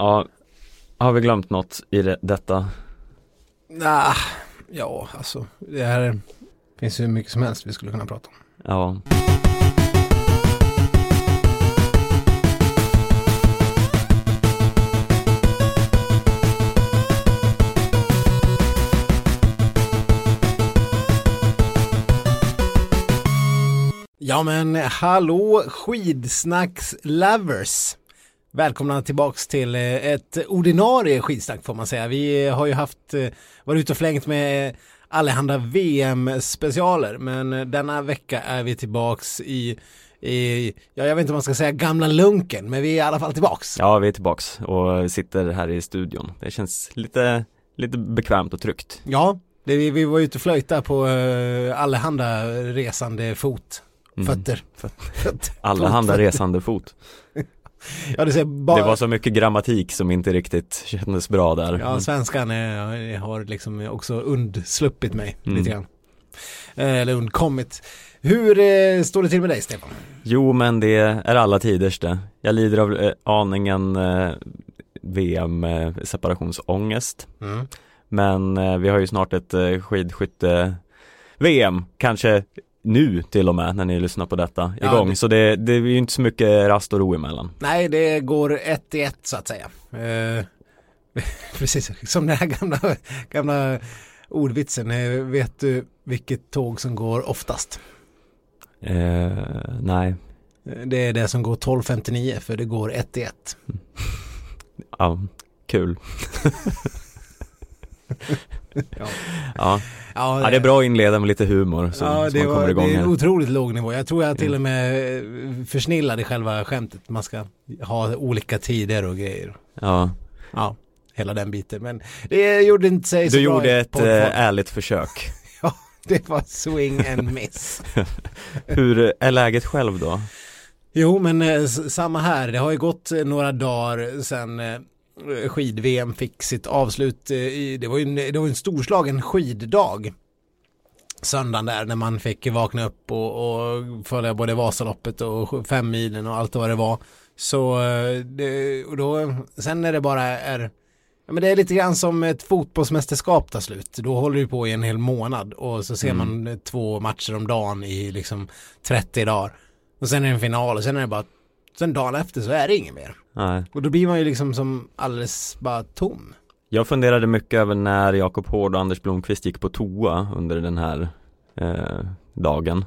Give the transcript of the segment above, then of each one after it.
Ja, har vi glömt något i det, detta? Nah, ja, alltså det här finns ju mycket som helst vi skulle kunna prata om. Ja. Ja men hallå skidsnacks lovers. Välkomna tillbaks till eh, ett ordinarie skidsnack får man säga. Vi har ju haft, eh, varit ute och flängt med allehanda VM-specialer men eh, denna vecka är vi tillbaks i, i, ja jag vet inte om man ska säga gamla lunken men vi är i alla fall tillbaks. Ja, vi är tillbaks och sitter här i studion. Det känns lite, lite bekvämt och tryggt. Ja, det, vi, vi var ute och flöjta på allehanda resande fot. Mm. Fötter. Fötter. Allehanda resande fot. Ja, det, bara... det var så mycket grammatik som inte riktigt kändes bra där. Ja, svenskan är, har liksom också undsluppit mig mm. lite grann. Eh, eller undkommit. Hur eh, står det till med dig Stefan? Jo, men det är alla tiders det. Jag lider av eh, aningen eh, VM eh. Mm. Men eh, vi har ju snart ett skidskytte VM, kanske nu till och med när ni lyssnar på detta igång. Ja, det... Så det, det är ju inte så mycket rast och ro emellan. Nej, det går ett i ett så att säga. Eh, precis som den här gamla, gamla ordvitsen. Eh, vet du vilket tåg som går oftast? Eh, nej. Eh, det är det som går 12.59 för det går ett i ett. Ja, kul. ja. ja. Ja, ja, det är bra att inleda med lite humor så, ja, så man kommer igång det är en otroligt låg nivå. Jag tror jag till och med eh, försnillade själva skämtet. Man ska ha olika tider och grejer. Ja. Ja, hela den biten. Men det gjorde inte sig så du bra. Du gjorde ett äh, ärligt försök. ja, det var swing and miss. Hur är läget själv då? Jo, men eh, samma här. Det har ju gått några dagar sedan eh, skid-VM fick sitt avslut i, det var ju en, det var en storslagen skiddag. Söndagen där när man fick vakna upp och, och följa både Vasaloppet och fem milen och allt vad det var. Så det, och då, sen när det bara är Ja, men det är lite grann som ett fotbollsmästerskap tar slut. Då håller du på i en hel månad och så ser mm. man två matcher om dagen i liksom 30 dagar. Och sen är det en final och sen är det bara Sen dagen efter så är det inget mer. Nej. Och då blir man ju liksom som alldeles bara tom. Jag funderade mycket över när Jakob Hård och Anders Blomqvist gick på toa under den här eh, dagen.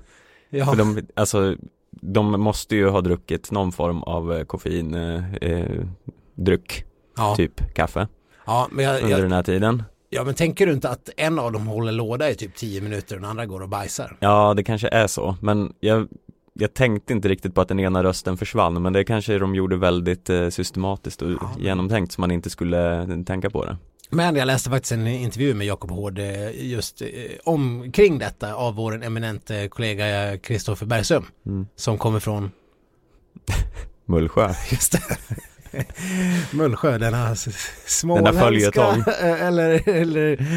Ja. För de, alltså, de måste ju ha druckit någon form av eh, koffeindryck, eh, ja. typ kaffe. Ja, men jag, under jag, den här tiden. Ja, men tänker du inte att en av dem håller låda i typ tio minuter och den andra går och bajsar? Ja, det kanske är så, men jag jag tänkte inte riktigt på att den ena rösten försvann men det kanske de gjorde väldigt eh, systematiskt och ja. genomtänkt så man inte skulle eh, tänka på det. Men jag läste faktiskt en intervju med Jakob Hård eh, just omkring detta av vår eminente kollega Kristoffer Bergström mm. som kommer från Mullsjö. Just det. Mullsjö, denna småländska eller, eller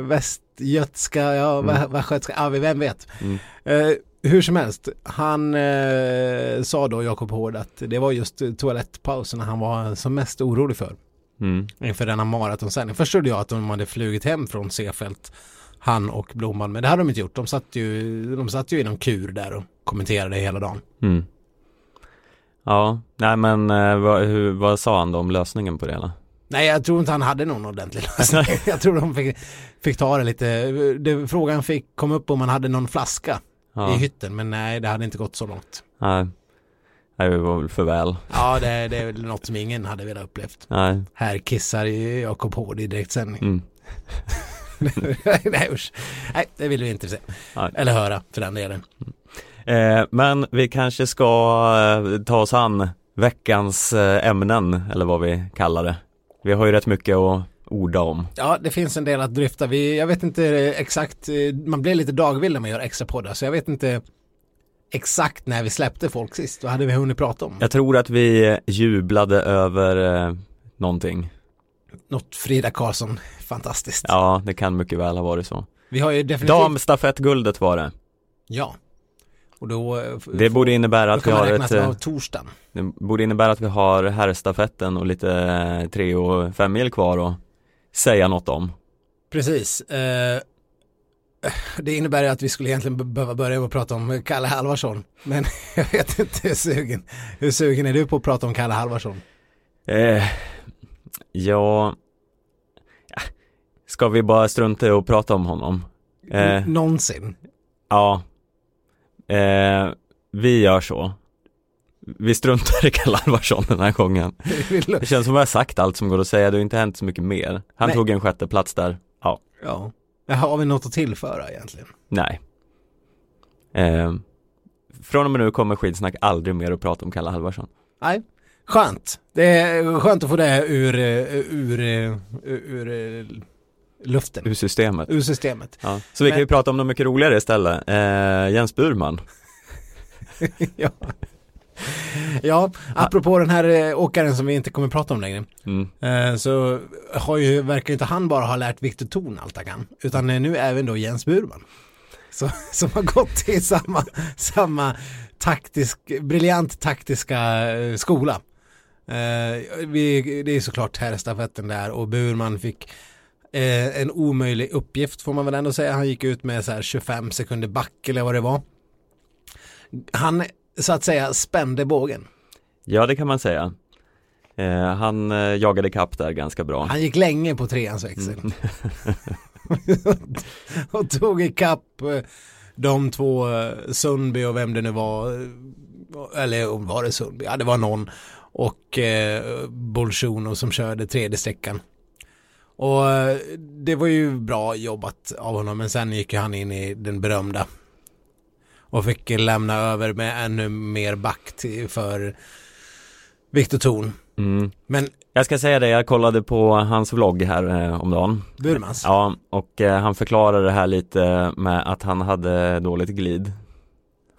västgötska, ja, mm. västgötska, ja, vem vet. Mm. Uh, hur som helst, han eh, sa då Jakob Hård att det var just toalettpauserna han var som mest orolig för. Mm. Inför denna maratonsändning. Först trodde jag att de hade flugit hem från Sefält, han och Blomman, men det hade de inte gjort. De satt ju, de satt ju i någon kur där och kommenterade hela dagen. Mm. Ja, nej men eh, vad, hur, vad sa han då om lösningen på det hela? Nej, jag tror inte han hade någon ordentlig lösning. jag tror de fick, fick ta det lite. Det, frågan fick komma upp om man hade någon flaska ja. i hytten. Men nej, det hade inte gått så långt. Nej, det var väl för väl. Ja, det, det är väl något som ingen hade velat upplevt. Nej. Här kissar Jakob Hård i direktsändning. Mm. nej, usch. Nej, det vill vi inte se. Nej. Eller höra för den delen. Mm. Eh, men vi kanske ska eh, ta oss an veckans eh, ämnen, eller vad vi kallar det. Vi har ju rätt mycket att orda om. Ja, det finns en del att dryfta. Vi, jag vet inte exakt, man blir lite dagvill när man gör extra poddar, så jag vet inte exakt när vi släppte folk sist. Vad hade vi hunnit prata om? Jag tror att vi jublade över eh, någonting. Något Frida Karlsson, fantastiskt. Ja, det kan mycket väl ha varit så. Vi har ju definitivt... Damstafettguldet var det. Ja. Och då eh, Det borde innebära att vi har ett eh, torsdagen. Det borde innebära att vi har herrstafetten och lite eh, tre och fem mil kvar att säga något om. Precis. Eh, det innebär att vi skulle egentligen be- behöva börja med att prata om Kalle Halvarsson. Men jag vet inte hur sugen, hur sugen är du på att prata om Kalle Halvarsson? Eh, ja, ska vi bara strunta i att prata om honom? Eh, Någonsin. ja, eh, vi gör så. Vi struntar i Kalle Alvarsson den här gången. Det känns som att jag har sagt allt som går att säga, det har inte hänt så mycket mer. Han Nej. tog en sjätte plats där. Ja, ja. Har vi något att tillföra egentligen? nej. Eh, från och med nu kommer skidsnack aldrig mer att prata om Kalle Halvarsson. Nej. Skönt. Det är skönt att få det ur, eh, ur, ur, ur, ur luften. Ur systemet. Ur systemet. Ja. Så vi kan ju prata om något mycket roligare istället. Eh, Jens Burman. ja. ja, apropå den här eh, åkaren som vi inte kommer prata om längre. Mm. Eh, så har ju, verkar inte han bara ha lärt Viktor Thorn allt han kan. Utan eh, nu även då Jens Burman. Så, som har gått i samma, samma taktisk, briljant taktiska skola. Vi, det är såklart herrstafetten där och Burman fick en omöjlig uppgift får man väl ändå säga. Han gick ut med så här 25 sekunder back eller vad det var. Han så att säga spände bågen. Ja, det kan man säga. Eh, han eh, jagade kapp där ganska bra. Han gick länge på treans växel. och tog ikapp eh, de två eh, Sundby och vem det nu var. eh, Eller var det Sundby? Ja det var någon. Och eh, Bolsjuno som körde tredje sträckan. Och eh, det var ju bra jobbat av honom men sen gick han in i den berömda. Och fick lämna över med ännu mer back till, för Viktor Thorn. Mm. Men Jag ska säga det, jag kollade på hans vlogg här eh, om dagen. Burmans. Ja, och eh, han förklarade det här lite med att han hade dåligt glid.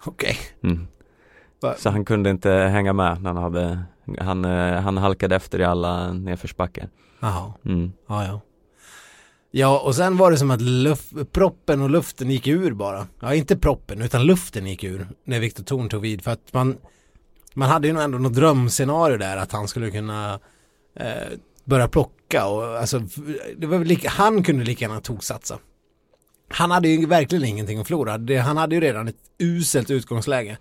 Okej. Mm. Va- Så han kunde inte hänga med när han hade, han, eh, han halkade efter i alla nedförsbackar. Jaha. Mm. Ja, ja. Ja, och sen var det som att luft, proppen och luften gick ur bara. Ja, inte proppen, utan luften gick ur när Viktor Thorn tog vid. För att man, man hade ju ändå något drömscenario där att han skulle kunna eh, börja plocka och alltså, det var lika, han kunde lika gärna toksatsa. Han hade ju verkligen ingenting att förlora. Det, han hade ju redan ett uselt utgångsläge.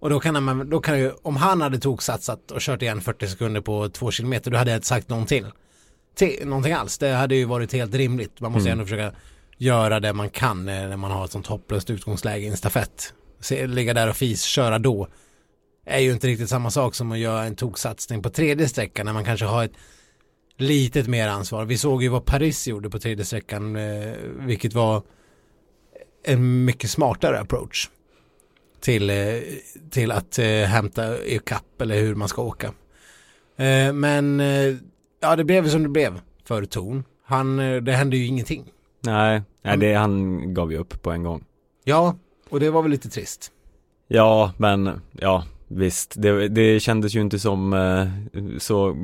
Och då kan man, då kan ju, om han hade toksatsat och kört igen 40 sekunder på två kilometer, då hade jag inte sagt någon till någonting alls. Det hade ju varit helt rimligt. Man måste Mm. ändå försöka göra det man kan eh, när man har ett sånt hopplöst utgångsläge i en stafett. Se, ligga där och fis, köra då. Är ju inte riktigt samma sak som att göra en toksatsning på tredje sträckan när man kanske har ett litet mer ansvar. Vi såg ju vad Paris gjorde på tredje sträckan, eh, vilket var en mycket smartare approach till, eh, till att hämta ikapp eller hur man ska åka. Men ja, det blev som det blev för Torn. Han, eh, det hände ju ingenting. Nej, nej det, han gav ju upp på en gång. Ja, och det var väl lite trist. Ja, men ja, visst. Det, det kändes ju inte som eh, så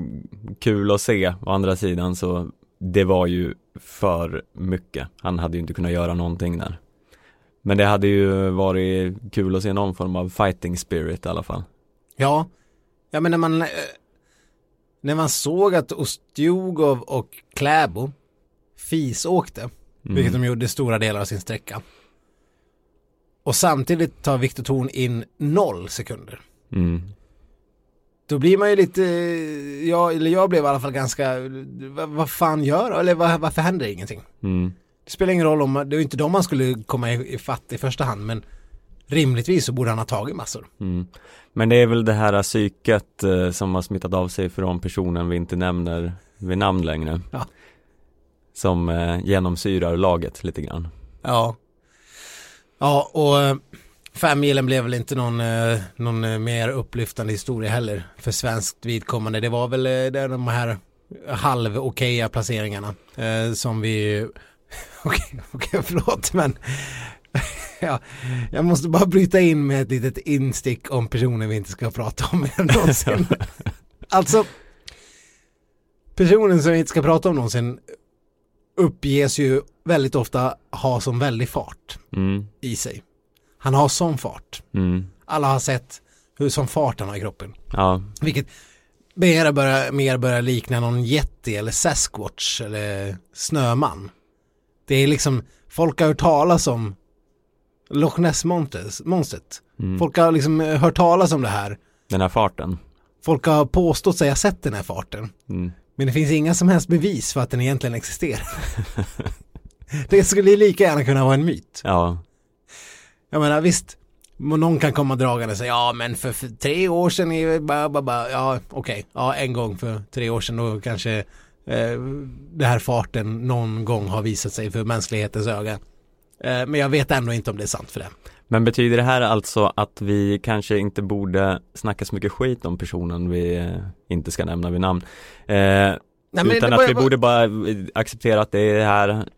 kul att se. Å andra sidan så det var ju för mycket. Han hade ju inte kunnat göra någonting där. Men det hade ju varit kul att se någon form av fighting spirit i alla fall. Ja, ja men när man eh, när man såg att Ostjugov och Kläbo fisåkte, Mm. vilket de gjorde stora delar av sin sträcka. Och samtidigt tar Viktor Thorn in noll sekunder. Mm. Då blir man ju lite, jag, eller jag blev i alla fall ganska, vad, vad fan gör Eller vad, varför händer ingenting? Mm. Det spelar ingen roll om, det är ju inte de man skulle komma i, i fatt i första hand, men rimligtvis så borde han ha tagit massor. Mm. Men det är väl det här psyket eh, som har smittat av sig från personen vi inte nämner vid namn längre. Ja. Som eh, genomsyrar laget lite grann. Ja. Ja, och eh, femmilen blev väl inte någon, eh, någon eh, mer upplyftande historia heller för svenskt vidkommande. Det var väl eh, det de här halv okeja placeringarna som vi Okej, okej, förlåt men ja, jag måste bara bryta in med ett litet instick om personer vi inte ska prata om mer någonsin. alltså, personen som vi inte ska prata om någonsin uppges ju väldigt ofta ha som väldig fart Mm. i sig. Han har sån fart. Mm. Alla har sett hur sån fart han har i kroppen. Ja, Vilket mer börjar, mer börjar likna någon jätte eller Sasquatch eller Snöman. Det är liksom, folk har hört talas om Loch Ness monsters- monstret. mm. Folk har liksom eh, hört talas om det här. den här farten. Folk har påstått sig ha sett den här farten. Mm. Men det finns inga som helst bevis för att den egentligen existerar. det skulle lika gärna kunna vara en myt. Ja, Jag menar visst, någon kan komma dragande och säga ja men för, för tre år sedan är det bara, bara, bara ja okej, ja en gång för tre år sedan då kanske eh, det här farten någon gång har visat sig för mänsklighetens öga. Eh, men jag vet ändå inte om det är sant för det. men betyder det här alltså att vi kanske inte borde snacka så mycket skit om personen vi eh, inte ska nämna vid namn? Eh, Nej, men utan att vi borde bara eh, acceptera att det är här,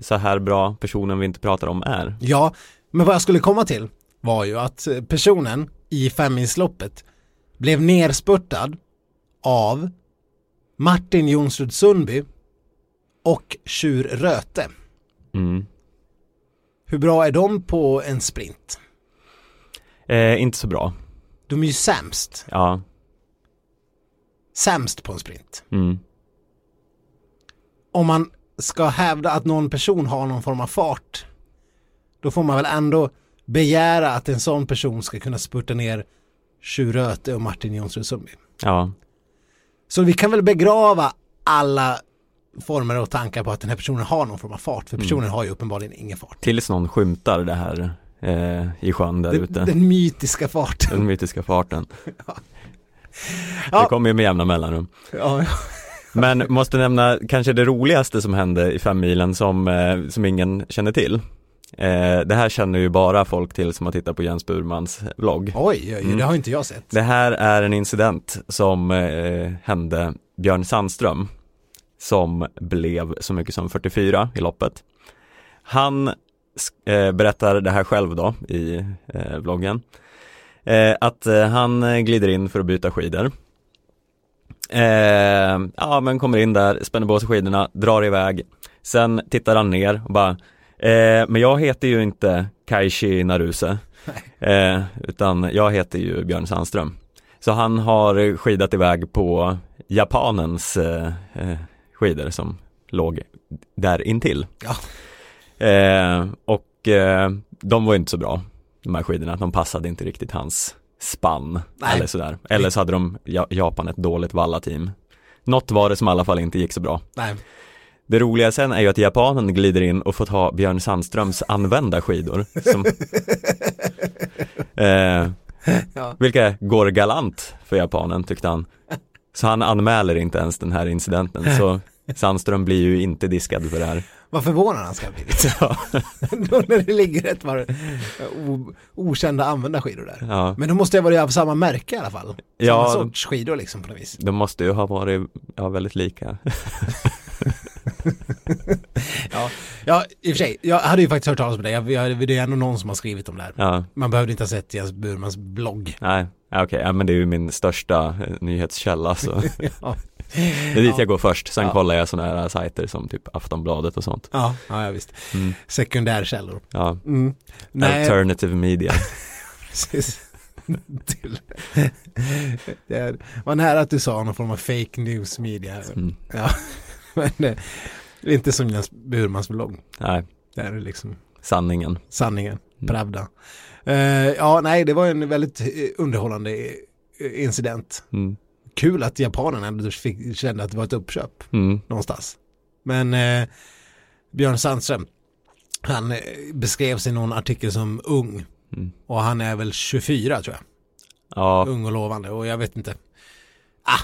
så här bra personen vi inte pratar om är. Ja, men vad jag skulle komma till var ju att personen i femmilsloppet blev nerspurtad av Martin Jonsrud Sundby och Tjur Röte. Mm. Hur bra är de på en sprint? Eh, inte så bra. De är ju sämst. Ja. Sämst på en sprint. Mm. Om man ska hävda att någon person har någon form av fart då får man väl ändå begära att en sån person ska kunna spurta ner Tjur Röte och Martin Jonsrud Sundby. Ja. Så vi kan väl begrava alla former och tankar på att den här personen har någon form av fart. För personen har ju uppenbarligen ingen fart. Tills någon skymtar det här eh, i sjön där Den, ute. den mytiska farten. Den mytiska farten. Ja. Det kommer ju med jämna mellanrum. Ja, Men måste nämna kanske det roligaste som hände i femmilen som, eh, som ingen känner till. Eh, det här känner ju bara folk till som har tittat på Jens Burmans vlogg. oj, oj, Mm. det har inte jag sett. Det här är en incident som eh, hände Björn Sandström som blev så mycket som 44 i loppet. Han eh, berättar det här själv då i eh, vloggen. Eh, att eh, han glider in för att byta skidor. Eh, ja men kommer in där, spänner på sig skidorna, drar iväg. Sen tittar han ner och bara eh, Men jag heter ju inte Kaishi Naruse Utan jag heter ju Björn Sandström Så han har skidat iväg på japanens eh, skidor som låg där intill Ja. eh, Och eh, de var inte så bra De här skidorna, de passade inte riktigt hans spann Nej. eller sådär Eller så hade de Ja- Japan ett dåligt vallateam Något var det som i alla fall inte gick så bra Nej. det roliga sen är ju att japanen glider in och får ta Björn Sandströms använda skidor som, eh, Ja. Vilka går galant för japanen tyckte han Så han anmäler inte ens den här incidenten så Sandström blir ju inte diskad för det här Vad förvånad han ska ha blivit. Ja, Då när det ligger ett par o- okända användarskidor där. ja. Men då måste jag vara av samma märke i alla fall. Samma Ja. sorts skidor liksom på något vis. de måste ju ha varit ja, väldigt lika Ja, ja, i och för sig. Jag hade ju faktiskt hört talas om det. Jag, jag, det är ändå någon som har skrivit om det här. Ja, Man behövde inte ha sett Jens Burmans blogg. nej, okej, ja, men det är ju min största eh, nyhetskälla så Ja, Det är dit Ja. jag går först, sen Ja. kollar jag sådana här sajter som typ Aftonbladet och sånt ja, ja, visst. mm. Sekundärkällor. Ja, Mm. Nej, alternative media precis. Det är- var nära att du sa någon form av fake news media. mm. Ja, men det är inte som Jens Burmans blogg. Nej, Det är liksom sanningen sanningen, Mm. pravda. Eh, ja, nej, det var en väldigt eh, underhållande eh, incident. mm. Kul att japanerna ändå fick, kände att det var ett uppköp Mm. någonstans. Men eh, Björn Sandström, han eh, beskrevs i någon artikel som ung Mm. och han är väl 24 tror jag. Ja, Ung och lovande och jag vet inte. Ah.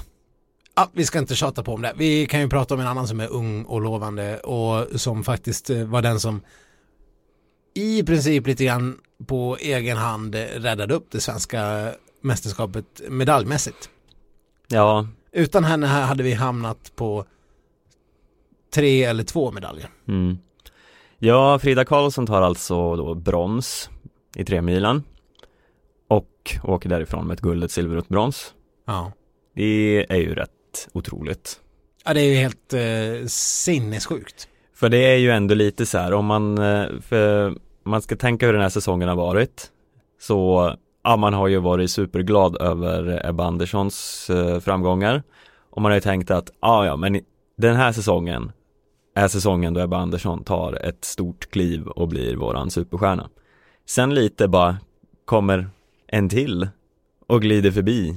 Ah, vi ska inte tjata på om det. Vi kan ju prata om en annan som är ung och lovande och som faktiskt eh, var den som i princip lite grann på egen hand räddade upp det svenska mästerskapet medaljmässigt. ja, Utan henne här hade vi hamnat på tre eller två medaljer. mm. ja, Frida Karlsson tar alltså då brons i tremilen och åker därifrån med ett guld, ett silver och ett brons. Ja. Det är ju rätt otroligt. Ja, det är ju helt eh, sinnessjukt. För det är ju ändå lite så här om man, eh, för man ska tänka hur den här säsongen har varit så ja, man har ju varit superglad över Ebba Anderssons eh, framgångar och man har ju tänkt att ja, ja, men den här säsongen är säsongen då Ebba Andersson tar ett stort kliv och blir våran superstjärna. Sen lite bara kommer en till och glider förbi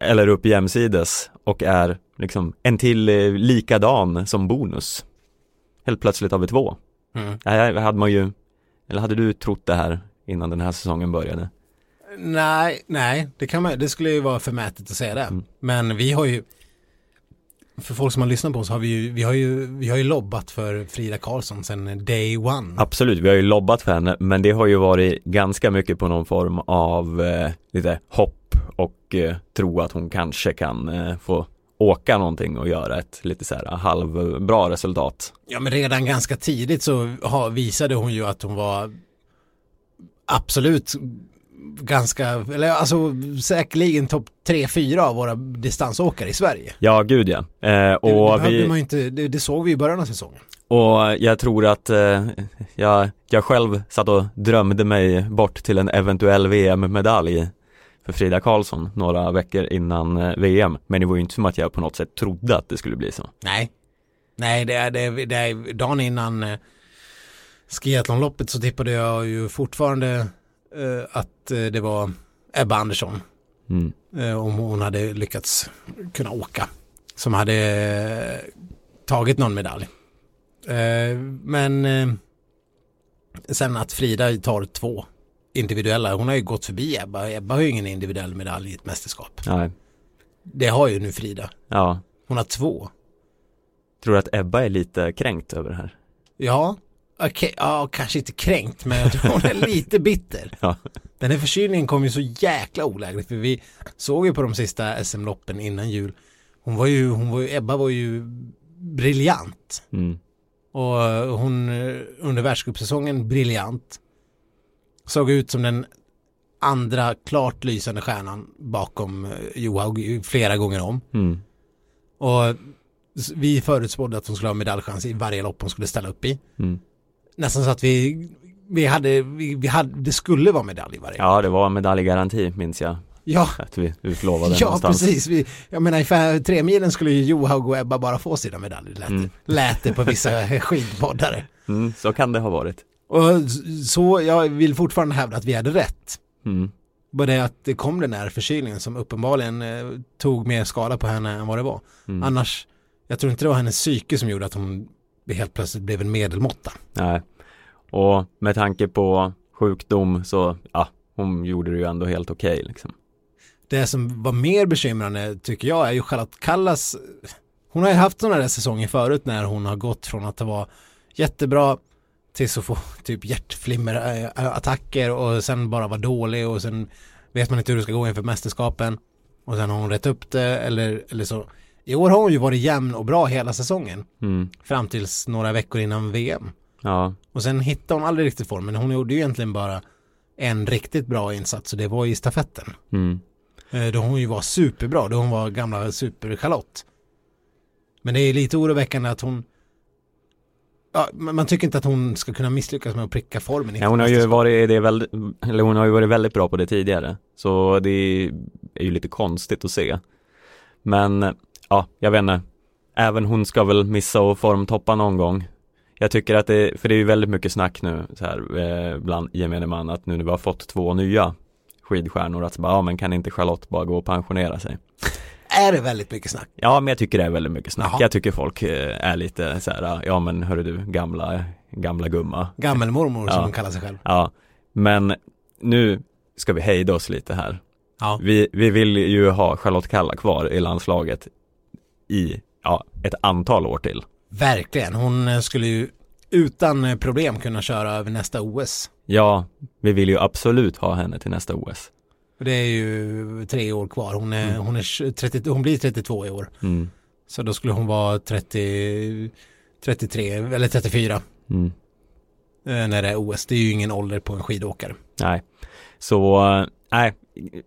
eller upp jämsides och är liksom en till eh, likadan som bonus. Helt plötsligt har vi två. Mm. Här hade man ju, eller hade du trott det här innan den här säsongen började? Nej, nej, det kan man, det skulle ju vara förmätet att säga det. Mm. Men vi har ju, för folk som har lyssnat på oss har vi ju, vi har ju, vi har ju lobbat för Frida Karlsson sedan day one. Absolut, vi har ju lobbat för henne, men det har ju varit ganska mycket på någon form av eh, lite hopp och eh, tro att hon kanske kan eh, få åka någonting och göra ett lite så här halvbra resultat. Ja, men redan ganska tidigt så visade hon ju att hon var absolut ganska, eller alltså säkerligen topp 3-4 av våra distansåkare i Sverige. Ja, gud ja. Eh, och det, det, vi... inte, det, det, såg vi i början av säsongen. Och jag tror att eh, jag, jag själv satt och drömde mig bort till en eventuell VM-medalj för Frida Karlsson några veckor innan eh, VM. Men det var ju inte som att jag på något sätt trodde att det skulle bli så. Nej, nej det är, det, det är dagen innan eh, skiathlonloppet så tippade jag ju fortfarande eh, att eh, det var Ebba Andersson. Mm. Eh, om hon hade lyckats kunna åka. Som hade eh, tagit någon medalj. Eh, men sen att Frida tar två individuella. Hon har ju gått förbi Ebba. Ebba har ju ingen individuell medalj i ett mästerskap. Nej. Det har ju nu Frida. Ja. Hon har två. Tror du att Ebba är lite kränkt över det här? Ja, okay, ja, kanske inte kränkt, men jag tror hon är lite bitter. ja. Den här förkylningen kom ju så jäkla olägligt, för vi såg ju på de sista SM-loppen innan jul. Hon var ju, hon var ju, Ebba var ju briljant. Mm. Och hon under världscupsäsongen briljant. Såg ut som den andra klart lysande stjärnan bakom eh, Johaug flera gånger om. Mm. Och vi förutspådde att hon skulle ha medaljchans i varje lopp hon skulle ställa upp i. Mm nästan så att vi, vi hade, vi, vi hade, det skulle vara medalj varje Ja, det var medaljgaranti minns jag. Ja, att vi utlovade ja någonstans. precis. Vi, jag menar i tre milen skulle ju Johaug och Ebba bara få sina medaljer. Lät, mm. lät det på vissa skidpoddare. Mm, så kan det ha varit. Och så jag vill fortfarande hävda att vi hade rätt. Mm. Bara det att det kom den här förkylningen som uppenbarligen eh, tog mer skada på henne än vad det var. Mm. Annars, jag tror inte det var hennes psyke som gjorde att hon helt plötsligt blev en medelmåtta. Nej, och med tanke på sjukdom så, ja, hon gjorde det ju ändå helt okej okay, liksom. Det som var mer bekymrande tycker jag är ju Charlotte Kallas hon har ju haft sådana där säsonger förut när hon har gått från att vara jättebra tills att få typ hjärtflimmerattacker och sen bara vara dålig och sen vet man inte hur det ska gå inför mästerskapen och sen har hon rätt upp det eller, eller så i år har hon ju varit jämn och bra hela säsongen. Mm. Fram tills några veckor innan VM. Ja. Och sen hittade hon aldrig riktigt formen. Hon gjorde ju egentligen bara en riktigt bra insats och det var i stafetten. Mm. Eh, då hon ju var superbra, då hon var gamla superchalott. Men det är lite oroväckande att hon Ja, man tycker inte att hon ska kunna misslyckas med att pricka formen. Ja, hon har ju varit det väldigt, eller hon har ju varit väldigt bra på det tidigare. Så det är ju lite konstigt att se. Men ja, jag vet inte. Även hon ska väl missa och formtoppa någon gång. Jag tycker att det, för det är ju väldigt mycket snack nu så här eh, bland gemene man att nu när vi har fått två nya skidstjärnor att bara, ja men kan inte Charlotte bara gå och pensionera sig? Är det väldigt mycket snack? Ja men jag tycker det är väldigt mycket snack. Jaha. Jag tycker folk eh, är lite så här, ja men hörru du gamla, gamla gumma. Gammelmormor ja. som hon kallar sig själv. Ja, men nu ska vi hejda oss lite här. Ja. Vi, vi vill ju ha Charlotte Kalla kvar i landslaget i ja, ett antal år till. Verkligen, hon eh, skulle ju utan eh, problem kunna köra över nästa OS. Ja, vi vill ju absolut ha henne till nästa OS. Det är ju tre år kvar, hon, är, mm. hon, är 30, hon blir 32 i år. Mm. Så då skulle hon vara 30, 33 eller 34. Mm. Eh, när det är OS, det är ju ingen ålder på en skidåkare. Nej, så nej,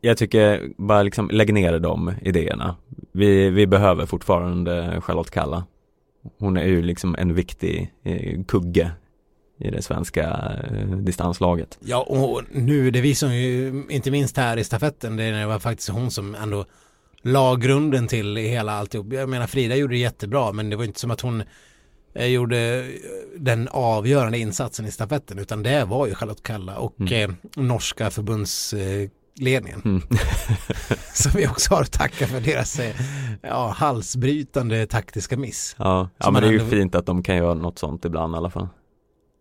jag tycker bara liksom lägg ner de idéerna. Vi, vi behöver fortfarande Charlotte Kalla. Hon är ju liksom en viktig eh, kugge i det svenska eh, distanslaget. Ja, och nu, det visar ju inte minst här i stafetten, det var faktiskt hon som ändå la grunden till hela alltihop. Jag menar Frida gjorde det jättebra, men det var inte som att hon eh, gjorde den avgörande insatsen i stafetten, utan det var ju Charlotte Kalla och mm. eh, norska förbundsledningen. Mm. som vi också har att tacka för deras eh, ja, halsbrytande taktiska miss. Ja, ja men det är ju ändå... fint att de kan göra något sånt ibland i alla fall.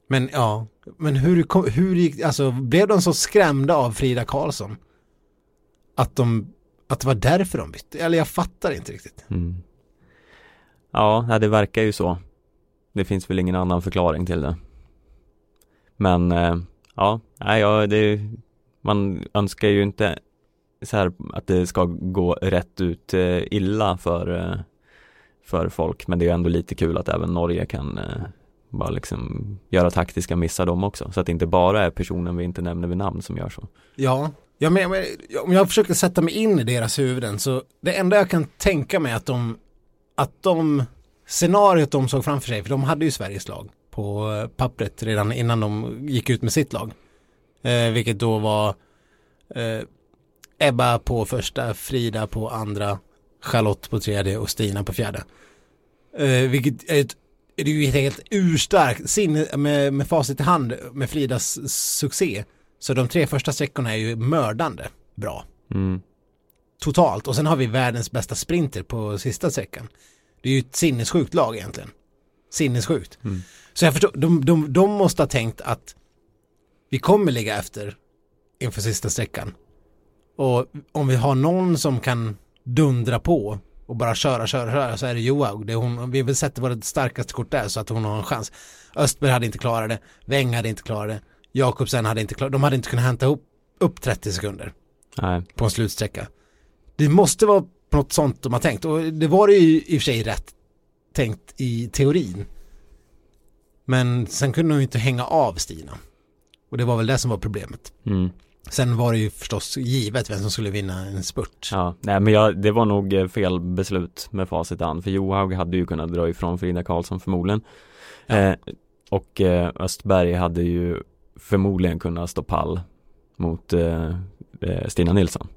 Men ja, men hur, hur gick, alltså blev de så skrämda av Frida Karlsson? Att de, att det var därför de bytte? Eller jag fattar inte riktigt. Mm. Ja, det verkar ju så. Det finns väl ingen annan förklaring till det. Men eh, ja, nej, ja, det, man önskar ju inte så här att det ska gå rätt ut eh, illa för, eh, för folk. Men det är ändå lite kul att även Norge kan bara liksom göra taktiska missar de också. Så att det inte bara är personen vi inte nämner vid namn som gör så. Ja, ja men, men om jag försöker sätta mig in i deras huvuden så det enda jag kan tänka mig att de, att de, scenariot de såg framför sig, för de hade ju Sveriges lag på eh, pappret redan innan de gick ut med sitt lag. Eh, vilket då var eh, Ebba på första, Frida på andra, Charlotte på tredje och Stina på fjärde. Eh, vilket är ett är det ju helt urstarkt sinne med, med facit i hand med Fridas succé. Så de tre första sträckorna är ju mördande bra. Mm. Totalt. Och sen har vi världens bästa sprinter på sista sträckan. Det är ju ett sinnessjukt lag egentligen. Sinnessjukt. Mm. Så jag förstår, de, de, de måste ha tänkt att vi kommer ligga efter inför sista sträckan. Och om vi har någon som kan dundra på och bara köra, köra, köra så är det Johaug. Det är hon, vi vill sätta vårt starkaste kort där så att hon har en chans. Östberg hade inte klarat det, Weng hade inte klarat det, Jakobsen hade inte klarat det. De hade inte kunnat hämta upp, upp 30 sekunder Nej. på en slutsträcka. Det måste vara något sånt de har tänkt och det var ju i och för sig rätt tänkt i teorin. Men sen kunde de ju inte hänga av Stina. Och det var väl det som var problemet. Mm. Sen var det ju förstås givet vem som skulle vinna en spurt. Ja, nej men jag, det var nog eh, fel beslut med facit an för Johaug hade ju kunnat dra ifrån Frida Karlsson förmodligen. Ja. Eh, och eh, Östberg hade ju förmodligen kunnat stå pall mot eh, eh Stina Nilsson.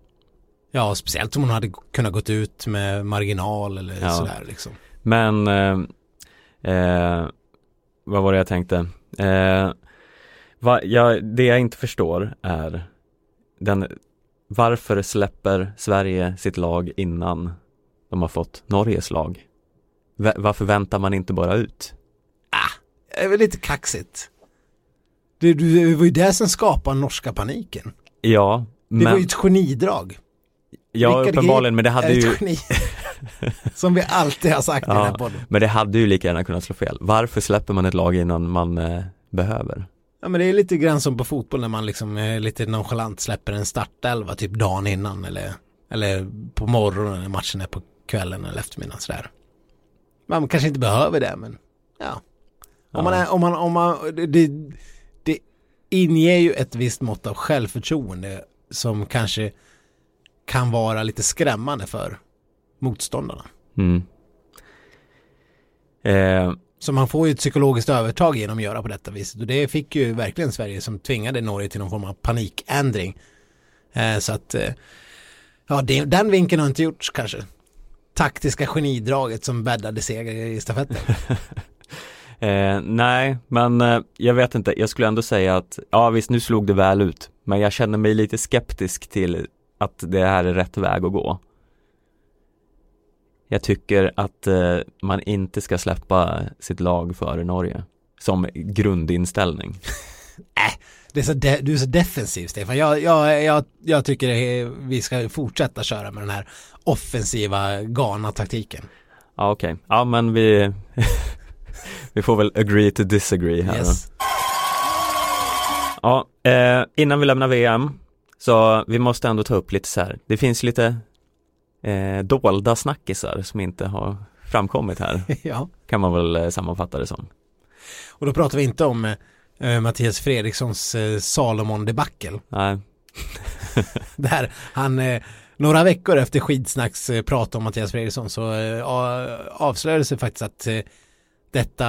Ja, speciellt om hon hade kunnat gått ut med marginal eller ja. sådär liksom. Men eh, vad var det jag tänkte? Va, ja, det jag inte förstår är den, varför släpper Sverige sitt lag innan de har fått Norges lag? V varför väntar man inte bara ut? Ah, det är väl lite kaxigt. Det, det var ju det som skapade norska paniken. Ja, men... Det var ju ett genidrag. Ja, Vilka uppenbarligen, men det hade ju... Som vi alltid har sagt ja, i den här podden. Men det hade ju lika gärna kunnat slå fel. Varför släpper man ett lag innan man eh, behöver? Ja men det är lite grann som på fotboll när man liksom är lite nonchalant släpper en startelva typ dagen innan eller, eller på morgonen när matchen är på kvällen eller eftermiddagen sådär. Man kanske inte behöver det men ja. Om ja. man är, om man, om man, det, det inger ju ett visst mått av självförtroende som kanske kan vara lite skrämmande för motståndarna. Mm. Eh, så man får ju ett psykologiskt övertag genom att göra på detta viset och det fick ju verkligen Sverige som tvingade Norge till någon form av panikändring. Eh, så att eh, ja, det, den vinkeln har inte gjorts kanske. Taktiska genidraget som bäddade seger i stafetten. eh, nej, men eh, jag vet inte, jag skulle ändå säga att ja visst nu slog det väl ut, men jag känner mig lite skeptisk till att det här är rätt väg att gå. Jag tycker att eh, man inte ska släppa sitt lag före Norge som grundinställning. äh, det är så de, du är så defensiv Stefan. Jag, jag, jag, jag tycker är, vi ska fortsätta köra med den här offensiva Ghana-taktiken. Ja okej, okay. ja men vi vi får väl agree to disagree här yes. Ja, eh, innan vi lämnar VM så vi måste ändå ta upp lite så här. Det finns lite eh, dolda snackisar som inte har framkommit här. ja. Kan man väl eh, sammanfatta det som. Och då pratar vi inte om eh, Mattias Fredrikssons eh, Salomon debacle. Nej. Där han eh, några veckor efter skidsnacks eh, prat om Mattias Fredriksson så eh, avslöjade sig faktiskt att eh, detta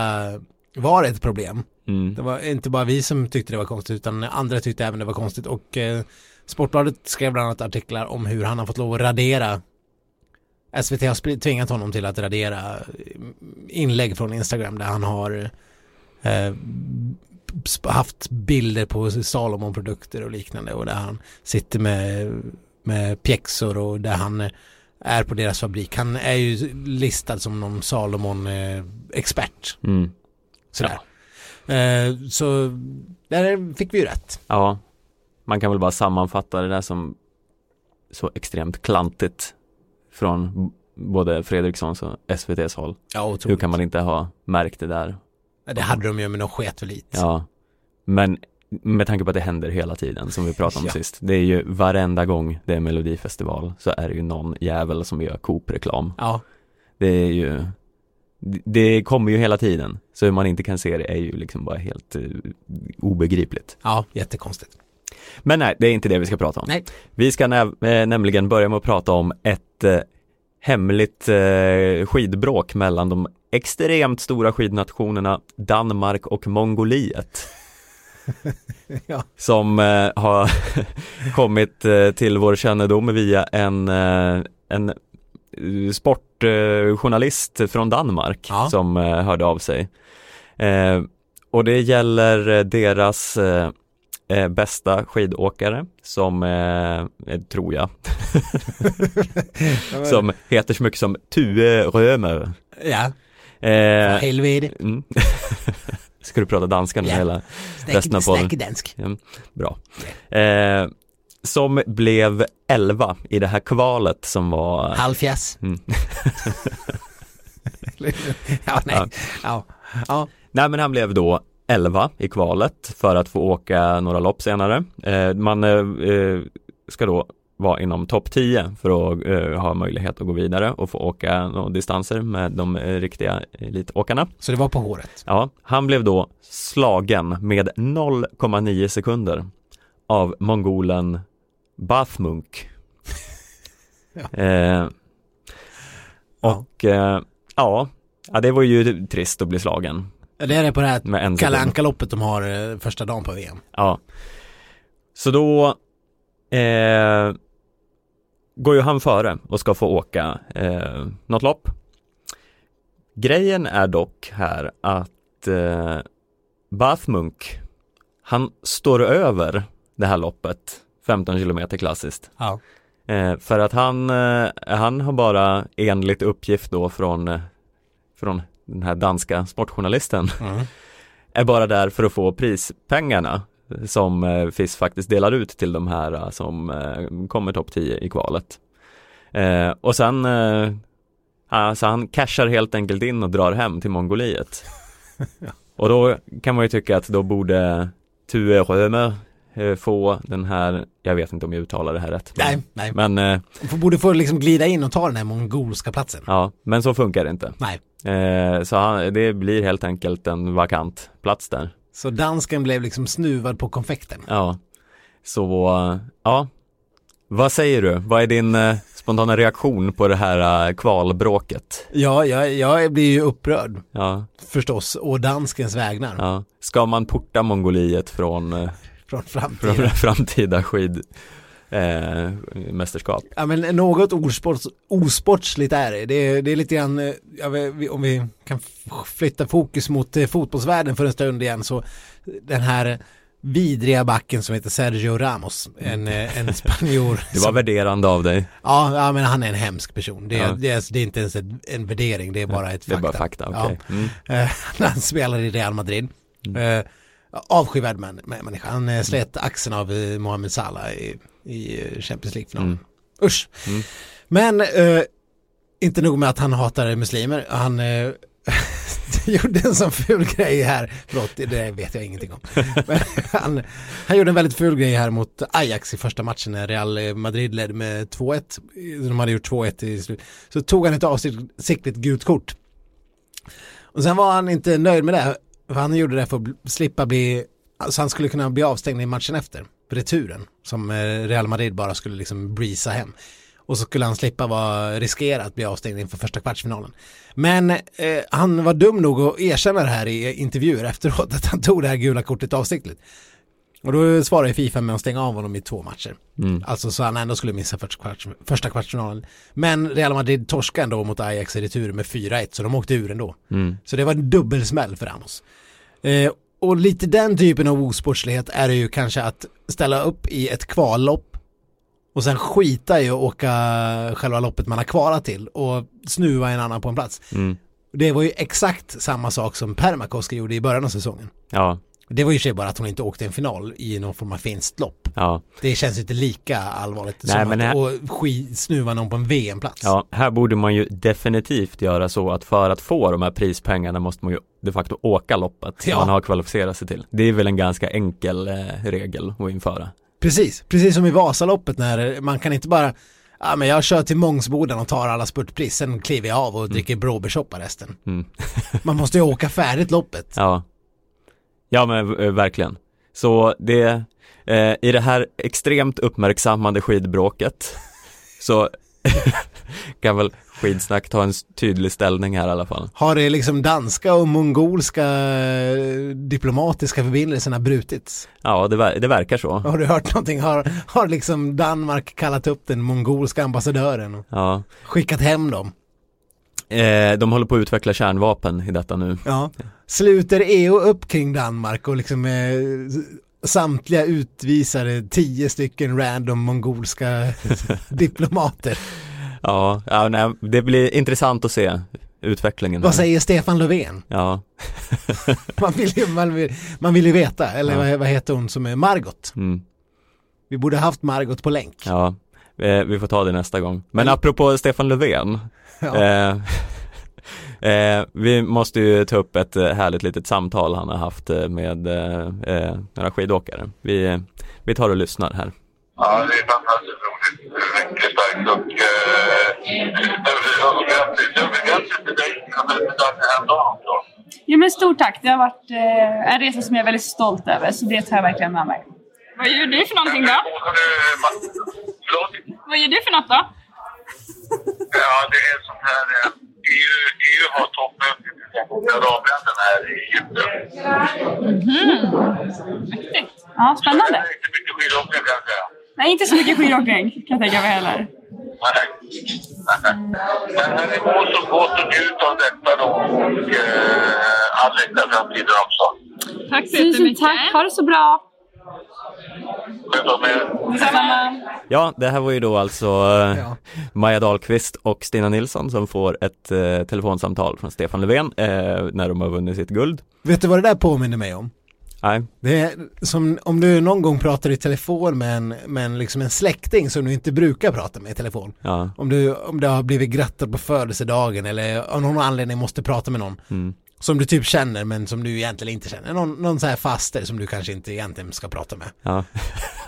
var ett problem. Mm. Det var inte bara vi som tyckte det var konstigt utan andra tyckte även det var konstigt och eh, Sportbladet skrev bland annat artiklar om hur han har fått lov att radera SVT har tvingat honom till att radera eh, inlägg från Instagram där han har eh, haft bilder på Salomon-produkter och liknande och där han sitter med, med pjäxor och där han eh, är på deras fabrik. Han är ju listad som någon Salomon-expert. Mm. Sådär. Eh, så där fick vi ju rätt. Ja, man kan väl bara sammanfatta det där som så extremt klantigt från både Fredrikssons och SVTs håll. Ja, Hur kan man inte ha märkt det där? Det hade de ju men de sket väl. Ja, men med tanke på att det händer hela tiden som vi pratade om Ja. sist. Det är ju varenda gång det är melodifestival så är det ju någon jävel som gör Coop-reklam. Ja, Det är ju det- det kommer ju hela tiden. Så hur man inte kan se det är ju liksom bara helt eh, obegripligt. ja jättekonstigt. Men nej, det är inte det vi ska prata om. Nej. Vi ska eh, nämligen börja med att prata om ett eh, hemligt eh, skidbråk mellan de extremt stora skidnationerna Danmark och Mongoliet. Ja. Som eh, har kommit eh, till vår kännedom via en, eh, en eh, sportjournalist från Danmark Ja. som hörde av sig. Och det gäller deras eh, eh, bästa skidåkare som, eh, eh, tror jag, som heter så mycket som Tue Römer. Ja, Eh, helvete. mm. Ska du prata danska nu Ja. hela resten av podden? dansk. Bra. Eh, som blev 11 i det här kvalet som var Halvfjass. Mm. ja, nej. Ja. Ja. Ja. Nej men han blev då 11 i kvalet för att få åka några lopp senare. Eh, man eh, eh, ska då vara inom topp 10 för att eh, ha möjlighet att gå vidare och få åka några distanser med de eh, riktiga elitåkarna. Så det var på håret. Ja, han blev då slagen med 0,9 sekunder av mongolen Bathmunk. Ja. Eh, och ja, ja, det var ju trist att bli slagen Det är det på det här Kalle. Anka-loppet de har eh, första dagen på VM. Ja. Så då eh, går ju han före och ska få åka eh, något lopp. Grejen är dock här att eh, Bathmunk, han står över det här loppet, 15 kilometer klassiskt. Ja. Eh, för att han, eh, han har bara enligt uppgift då från, eh, från den här danska sportjournalisten Mm. är bara där för att få prispengarna som eh, FIS faktiskt delar ut till de här eh, som eh, kommer topp 10 i kvalet. Eh, och sen, eh, alltså han cashar helt enkelt in och drar hem till Mongoliet. Ja. Och då kan man ju tycka att då borde Tue Römer få den här, jag vet inte om jag uttalar det här rätt. men- Nej, nej. Men eh, borde få liksom glida in och ta den här mongolska platsen. ja, men så funkar det inte. Nej. Eh, så han, det blir helt enkelt en vakant plats där. Så dansken blev liksom snuvad på konfekten. Ja, så ja, vad säger du? Vad är din eh, spontana reaktion på det här eh, kvalbråket? Ja, jag, jag blir ju upprörd Ja, förstås, och danskens vägnar ja. Ska man porta Mongoliet från, från från framtiden. framtida skid eh, mästerskap? Ja men något osports, osportsligt är det. Det är, det är lite grann, eh, ja, om vi kan flytta fokus mot eh, fotbollsvärlden för en stund igen så den här vidriga backen som heter Sergio Ramos, en, eh, en spanjor. Det var som, värderande av dig. ja, ja, men han är en hemsk person. Det är, Ja. det är, det är inte ens en, en värdering, det är bara ett Det är fakta. bara fakta, Ja. okej. Mm. Eh, när han spelade i Real Madrid. Eh, avskyvärd män- människa. Han eh, slet axeln av eh, Mohamed Salah i, i eh, Champions League-finalen. Mm. Usch. Mm. Men eh, inte nog med att han hatar muslimer. Han eh, gjorde en sån ful grej här. Förlåt, det- vet jag ingenting om. Han, han gjorde en väldigt ful grej här mot Ajax i första matchen när Real Madrid ledde med 2-1. De hade gjort 2-1 i slut. Så tog han ett avsiktligt gult kort. Och sen var han inte nöjd med det. För han gjorde det för att slippa bli, alltså han skulle kunna bli avstängd i matchen efter. Returen. Som eh, Real Madrid bara skulle liksom breeza hem. Och så skulle han slippa vara riskera att bli avstängd inför första kvartsfinalen. Men eh, han var dum nog att erkänna det här i eh, intervjuer efteråt, att han tog det här gula kortet avsiktligt. Och då svarade Fifa med att stänga av honom i två matcher. Mm. Alltså så han ändå skulle missa första, kvarts, första kvartsfinalen. Men Real Madrid torskade ändå mot Ajax i retur med 4-1 så de åkte ur ändå. Mm. Så det var en dubbelsmäll för Ramos. Eh, och lite den typen av osportslighet är det ju kanske att ställa upp i ett kvallopp och sen skita i att åka själva loppet man har kvalat till och snuva en annan på en plats. Mm. Det var ju exakt samma sak som Permakoski gjorde i början av säsongen. Ja, Det var ju sig bara att hon inte åkte en final i någon form av finskt lopp. ja, Det känns inte lika allvarligt Nej, som men att här- snuva någon på en VM-plats. ja. Här borde man ju definitivt göra så att för att få de här prispengarna måste man ju de facto åka loppet Ja. man har kvalificerat sig till. Det är väl en ganska enkel eh, regel att införa. Precis, precis som i Vasaloppet när man kan inte bara Ja men jag kör till Mångsboden och tar alla spurtpris, sen kliver jag av och dricker blåbärssoppa resten. Mm. Man måste ju åka färdigt loppet. Ja, ja men eh, verkligen. Så det, eh, i det här extremt uppmärksammade skidbråket så kan väl skidsnack ta en tydlig ställning här i alla fall. Har det liksom danska och mongolska eh, diplomatiska förbindelserna brutits? Ja, det, ver- det verkar så. Har du hört någonting? Har, har liksom Danmark kallat upp den mongolska ambassadören och Ja, skickat hem dem? eh, de håller på att utveckla kärnvapen i detta nu. Ja. Sluter EU upp kring Danmark och liksom eh, samtliga utvisade tio stycken random mongolska diplomater. Ja, ja nej, det blir intressant att se utvecklingen. Vad här. säger Stefan Löfven? Ja, Man vill ju, man vill, man vill ju veta, eller Ja. vad, vad heter hon som är Margot? mm, Vi borde haft Margot på länk. ja. Eh, vi får ta det nästa gång. Men apropå Stefan Löfven. Ja. Eh, eh, vi måste ju ta upp ett eh, härligt litet samtal han har haft eh, med eh, eh, några skidåkare. Vi, vi tar och lyssnar här. Ja, det är fantastiskt roligt. Mycket starkt och, eh, grattis. Ja, men grattis till dig att du startade häromdagen också. Jo men stort tack. Det har varit eh, en resa som jag är väldigt stolt över, så det tar jag verkligen med mig. Vad gör du för någonting då? Förlåt? Vad gör du för något då? Ja, det är sånt här. eh, EU, EU har toppmöte med arabländerna här i Egypten. Mäktigt. Ja, Det spännande. är inte mycket skidåkning kan jag säga. Nej, inte så mycket skidåkning kan jag tänka mig heller. Nej. Men här är mål som gott och njut av detta då. Och eh, all lycka i framtiden också. Tack så Tusen jättemycket. tack. Ha det så bra. Detsamma. Ja, det här var ju då alltså eh, Ja. Maja Dahlqvist och Stina Nilsson som får ett eh, telefonsamtal från Stefan Löfven eh, när de har vunnit sitt guld. Vet du vad det där påminner mig om? Nej, Det är som om du någon gång pratar i telefon med en, med en, liksom en släkting som du inte brukar prata med i telefon. ja, Om du, om du har blivit grattad på födelsedagen eller av någon anledning måste prata med någon mm, som du typ känner men som du egentligen inte känner. Någon, någon så här faster som du kanske inte egentligen ska prata med. ja,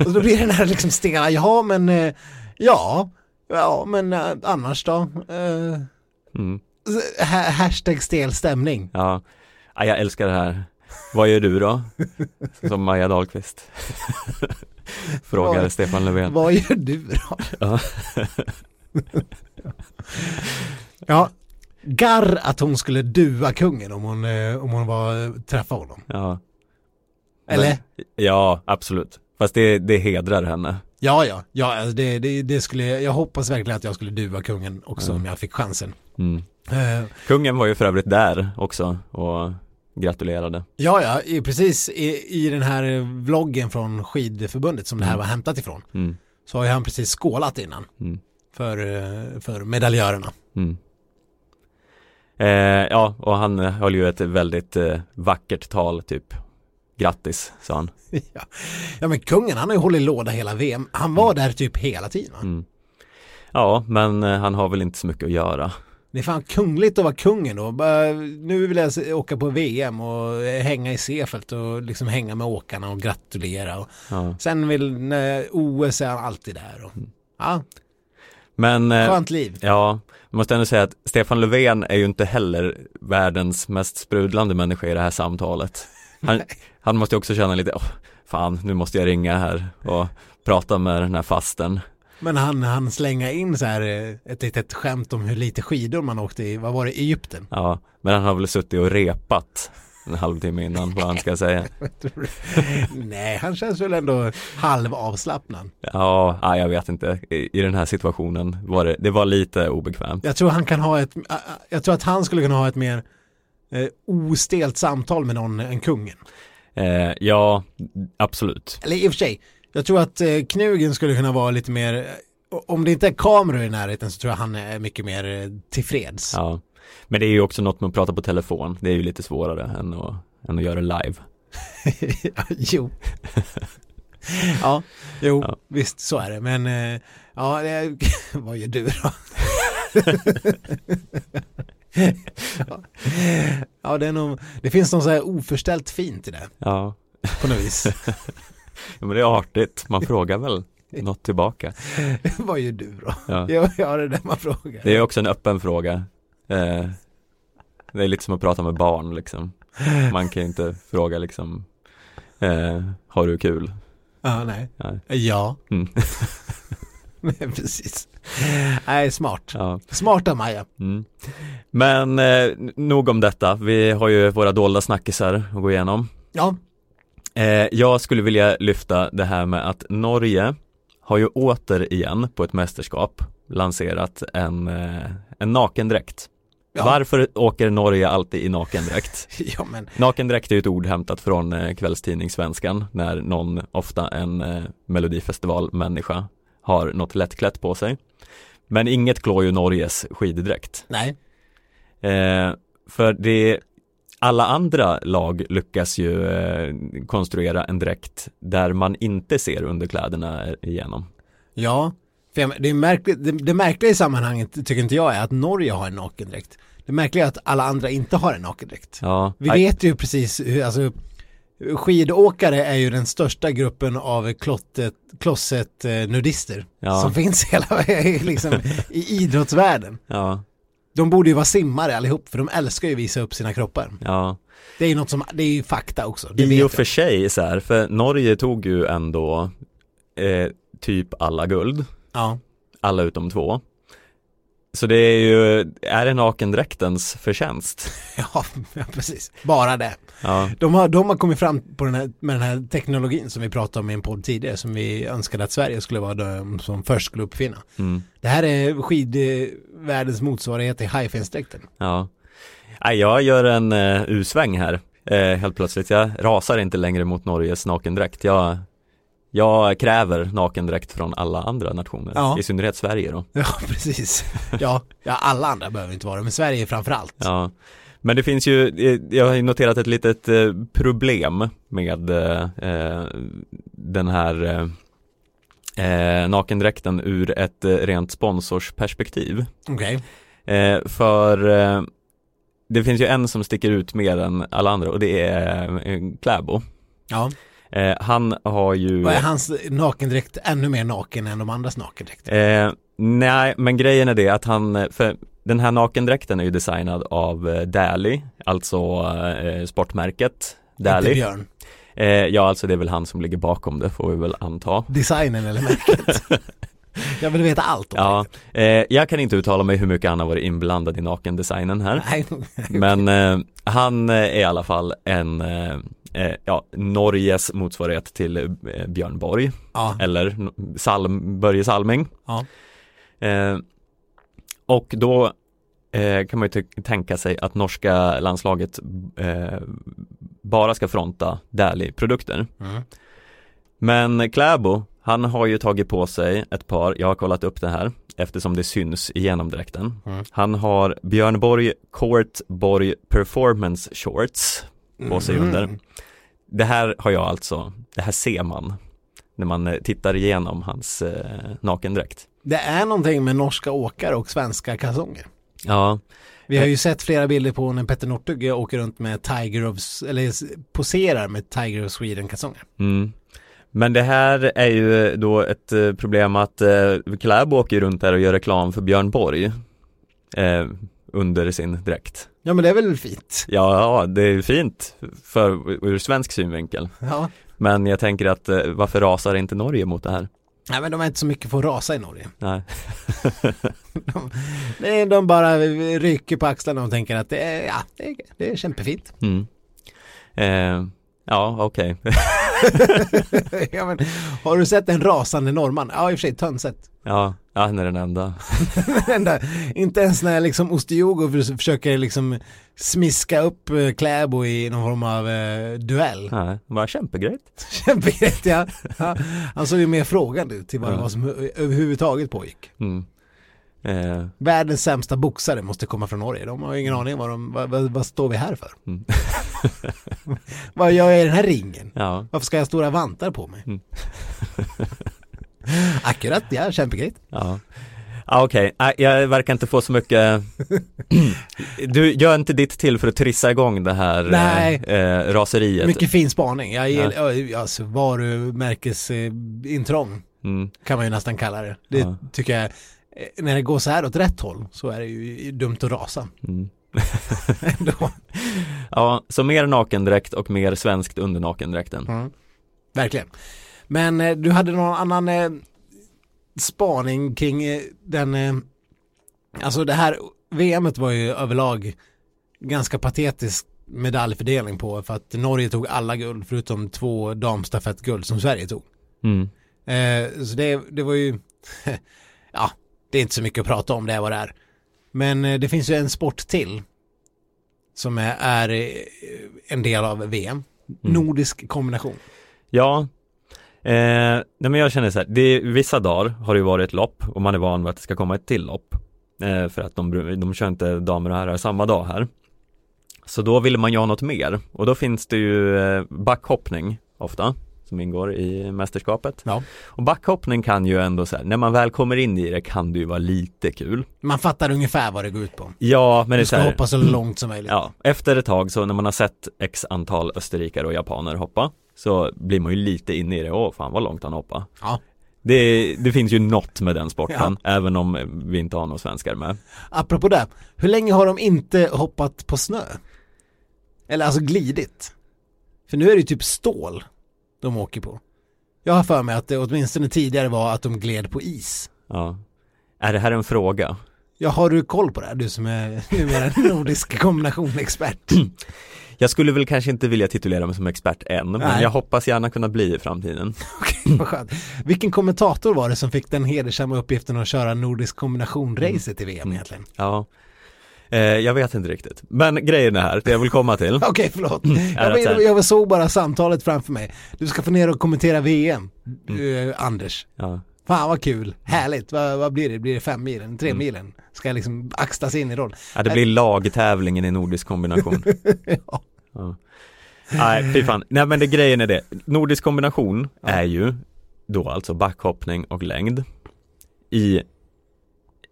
Och då blir det den här liksom stela, ja men, eh, ja, ja men eh, annars då? Eh, mm, ha- hashtag stel stämning. ja. ja, jag älskar det här. Vad gör du då? Som Maja Dahlqvist Frågar Vad- Stefan Löfven. Vad gör du då? Ja. Ja, garr att hon skulle dua kungen om hon, eh, om hon var träffa honom. Ja. Eller? Men- Ja, absolut. Fast det, det hedrar henne. Ja, ja, ja, alltså det, det, det skulle, jag hoppas verkligen att jag skulle dua kungen också om jag fick chansen. Mm. Eh, Kungen var ju för övrigt där också och gratulerade. ja, ja, i, precis i, i den här eh, vloggen från skidförbundet som det här var hämtat ifrån Mm. så har ju han precis skålat innan Mm. för, eh, för medaljörerna. Mm. Eh, ja, och han eh, höll ju ett väldigt eh, vackert tal typ. Grattis, sa han. ja. ja, men kungen han har ju hållit låda hela VM. Han var där typ hela tiden. Mm. Ja, men eh, han har väl inte så mycket att göra. Det är fan kungligt att vara kungen då. Bara, nu vill jag åka på VM och eh, hänga i Seefeld och liksom hänga med åkarna och gratulera. Och Ja. sen vill, när OS är han alltid där. Och, ja, Men eh, skönt liv. ja, jag måste ändå säga att Stefan Löfven är ju inte heller världens mest sprudlande människa i det här samtalet. Han, han måste också känna lite, åh, fan, nu måste jag ringa här och prata med den här fasten. Men han, han slänga in så här eh, ett litet skämt om hur lite skidor man åkte i, vad var det, Egypten? Ja, men han har väl suttit och repat en halvtimme innan vad han ska säga. Nej, han känns väl ändå halv avslappnad. Ja, nej, jag vet inte. I, I den här situationen var det, det var lite obekvämt. Jag tror han kan ha ett, jag tror att han skulle kunna ha ett mer eh, ostelt samtal med någon än kungen. Eh, ja, absolut. Eller i och för sig, jag tror att eh, Knugen skulle kunna vara lite mer, om det inte är kameror i närheten så tror jag han är mycket mer tillfreds. Ja. Men det är ju också något med att prata på telefon. Det är ju lite svårare än att, än att göra live. jo. ja, jo, Ja. visst så är det. Men eh, ja, det, vad gör du då? ja. det är nog, det finns något så här oförställt fint i det Ja, på något vis. ja men det är artigt. Man frågar väl något tillbaka. vad gör du då? Ja, det är det man frågar. Det är också en öppen fråga. Eh, det är lite som att prata med barn liksom. Man kan inte fråga liksom, eh, har du kul? Ja, nej. Nej. Ja, Mm. Nej, precis. Nej, smart. Ja. Smarta Maja. Mm. Men eh, nog om detta. Vi har ju våra dolda snackisar att gå igenom. Ja, Eh, jag skulle vilja lyfta det här med att Norge har ju återigen på ett mästerskap lanserat en, eh, en nakendräkt. Ja. Varför åker Norge alltid i nakendräkt? ja men Nakendräkt är ju ett ord hämtat från eh, kvällstidning Svenskan när någon, ofta en eh, melodifestivalmänniska har något lättklätt på sig. Men inget klår ju Norges skiddräkt. nej. Eh, för det, alla andra lag lyckas ju eh, konstruera en dräkt där man inte ser underkläderna igenom. Ja, för jag, det, är märkligt, det, det märkliga i sammanhanget tycker inte jag är att Norge har en nakendräkt. Det märkliga är att alla andra inte har en nakendräkt. Ja, Vi vet ju precis hur, alltså skidåkare är ju den största gruppen av klottet, klosset eh, nudister Ja. som finns hela liksom, i idrottsvärlden. ja, De borde ju vara simmare allihop för de älskar ju visa upp sina kroppar. ja. Det är ju något som, det är ju fakta också. Det I och jag. för sig så här, för Norge tog ju ändå eh, typ alla guld, Ja, alla utom två. Så det är ju, är det nakendräktens förtjänst? ja, precis. Bara det. Ja, De har, de har kommit fram på den här, med den här teknologin som vi pratade om i en podd tidigare som vi önskade att Sverige skulle vara de som först skulle uppfinna. mm, Det här är skidvärldens motsvarighet till highfence-dräkten. ja. Jag gör en uh, U-sväng här, eh, helt plötsligt. Jag rasar inte längre mot Norges nakendräkt. Jag, jag kräver nakendräkt från alla andra nationer, Ja. i synnerhet Sverige då. Ja, precis. Ja, ja, alla andra behöver inte vara det, men Sverige framför allt. Ja, men det finns ju, eh, jag har noterat ett litet eh, problem med eh, eh, den här eh, nakendräkten ur ett rent sponsorsperspektiv. Okej. Eh, för eh, det finns ju en som sticker ut mer än alla andra och det är Kläbo. Ja. Eh, han har ju Och är hans nakendräkt ännu mer naken än de andras nakendräkt? Eh, nej, men grejen är det att han, för den här nakendräkten är ju designad av eh, Daly, alltså eh, sportmärket Inte Daly. Björn. Eh, ja, alltså det är väl han som ligger bakom det får vi väl anta. Designen eller märket. Jag vill veta allt om Ja, eh, jag kan inte uttala mig hur mycket han har varit inblandad i nakendesignen här. Nej. Men eh, han eh, är i alla fall en, eh, eh, ja, Norges motsvarighet till eh, Björn Borg, Ja. eller Salm, Börje Salming. Ja. Och då kan man ju tänka sig att norska landslaget bara ska fronta Dali-produkter. Mm. Men Kläbo, han har ju tagit på sig ett par, jag har kollat upp det här eftersom det syns i genomdräkten. Mm. Han har Björn Borg Court Borg Performance Shorts på sig Mm. under. Det här har jag alltså, det här ser man när man eh, tittar igenom hans eh, nakendräkt. Det är någonting med norska åkare och svenska kalsonger. Ja, Vi har ju sett flera bilder på när Petter Northug åker runt med Tiger of, eller poserar med Tiger of Sweden kalsonger. Mm. Men det här är ju då ett eh, problem att eh, Kläbo åker runt där och gör reklam för Björn Borg eh, under sin dräkt. Ja men det är väl fint. Ja, ja, det är fint för, ur svensk synvinkel. Ja. Men jag tänker att eh, varför rasar inte Norge mot det här? Nej men de är inte så mycket för att rasa i Norge. Nej. Nej, de bara rycker på axlarna och tänker att det är, ja, det är, det är kämpefint. Mm. Eh, ja, okej. ja, men, har du sett en rasande norrman? Ja, i och för sig Tönset. ja, ja, han är den enda. Den där, inte ens när liksom Ostejogo förs- försöker liksom smiska upp eh, Kläbo i någon form av eh, duell. Nej, bara kämpegrejt. Kämpegrepp ja. ja. Han såg ju mer frågande ut till vad Ja. var som överhuvudtaget pågick. Mm. Eh, Världens sämsta boxare måste komma från Norge. De har ingen aning vad, de, vad, vad, vad står vi här för? Mm. vad gör jag i den här ringen? ja, Varför ska jag ha stora vantar på mig? Mm. Akkurat, ja, kämpegrejt. ja. Ja, okej. Nej, jag verkar inte få så mycket Du gör inte ditt till för att trissa igång det här Nej. eh, eh, raseriet Mycket fin spaning. Jag gillar, ja. alltså varumärkesintrång mm. kan man ju nästan kalla det. Det Ja. tycker jag, eh, när det går så här åt rätt håll så är det ju dumt att rasa. Mm. Ändå. Ja, så mer nakendräkt och mer svenskt under nakendräkten Mm. Verkligen. Men eh, du hade någon annan eh, spaning kring eh, den, eh, alltså det här VMet var ju överlag ganska patetisk medaljfördelning på för att Norge tog alla guld förutom två damstafettguld som Sverige tog. mm. Eh, så det, det var ju, ja, det är inte så mycket att prata om det vad det är. Men eh, det finns ju en sport till som är, eh, en del av VM. Nordisk kombination. Ja, eh, nej men jag känner så här, det vissa dagar har det varit lopp och man är van vid att det ska komma ett till lopp. Eh, för att de, de kör inte damer och herrar samma dag här. Så då vill man ju ha något mer och då finns det ju eh, backhoppning ofta som ingår i mästerskapet. Ja. Och backhoppning kan ju ändå så här, när man väl kommer in i det kan det ju vara lite kul. Man fattar ungefär vad det går ut på. Ja, men det är Du så ska här, hoppa så långt som möjligt. Ja, efter ett tag så när man har sett x antal österrikare och japaner hoppa så blir man ju lite inne i det, åh fan vad långt han hoppar. Ja. Det, det finns ju något med den sporten, även om vi inte har några svenskar med. Apropå det, hur länge har de inte hoppat på snö? Eller alltså glidit? För nu är det ju typ stål de åker på. Jag har för mig att det åtminstone tidigare var att de gled på is. Ja. Är det här en fråga? Ja, har du koll på det här? Du som är numera nordisk kombination-expert. Jag skulle väl kanske inte vilja titulera mig som expert än, men Nej. jag hoppas gärna kunna bli i framtiden. Okej, vad skönt. Vilken kommentator var det som fick den hedersamma uppgiften att köra nordisk kombination-racet i VM egentligen? Ja. Eh, jag vet inte riktigt. Men grejen är här, det jag vill komma till. Okej, förlåt. är Jag, vet, jag såg bara samtalet framför mig. Du ska få ner och kommentera VM, eh, Anders. Ja. Fan vad kul, härligt. Vad, vad blir det? Blir det fem milen, tre milen? Ska jag liksom axlas in i roll? ja, det blir lagtävlingen i nordisk kombination. ja. Ja. Nej, fy fan. Nej men det grejen är det. Nordisk kombination är ju då alltså backhoppning och längd i,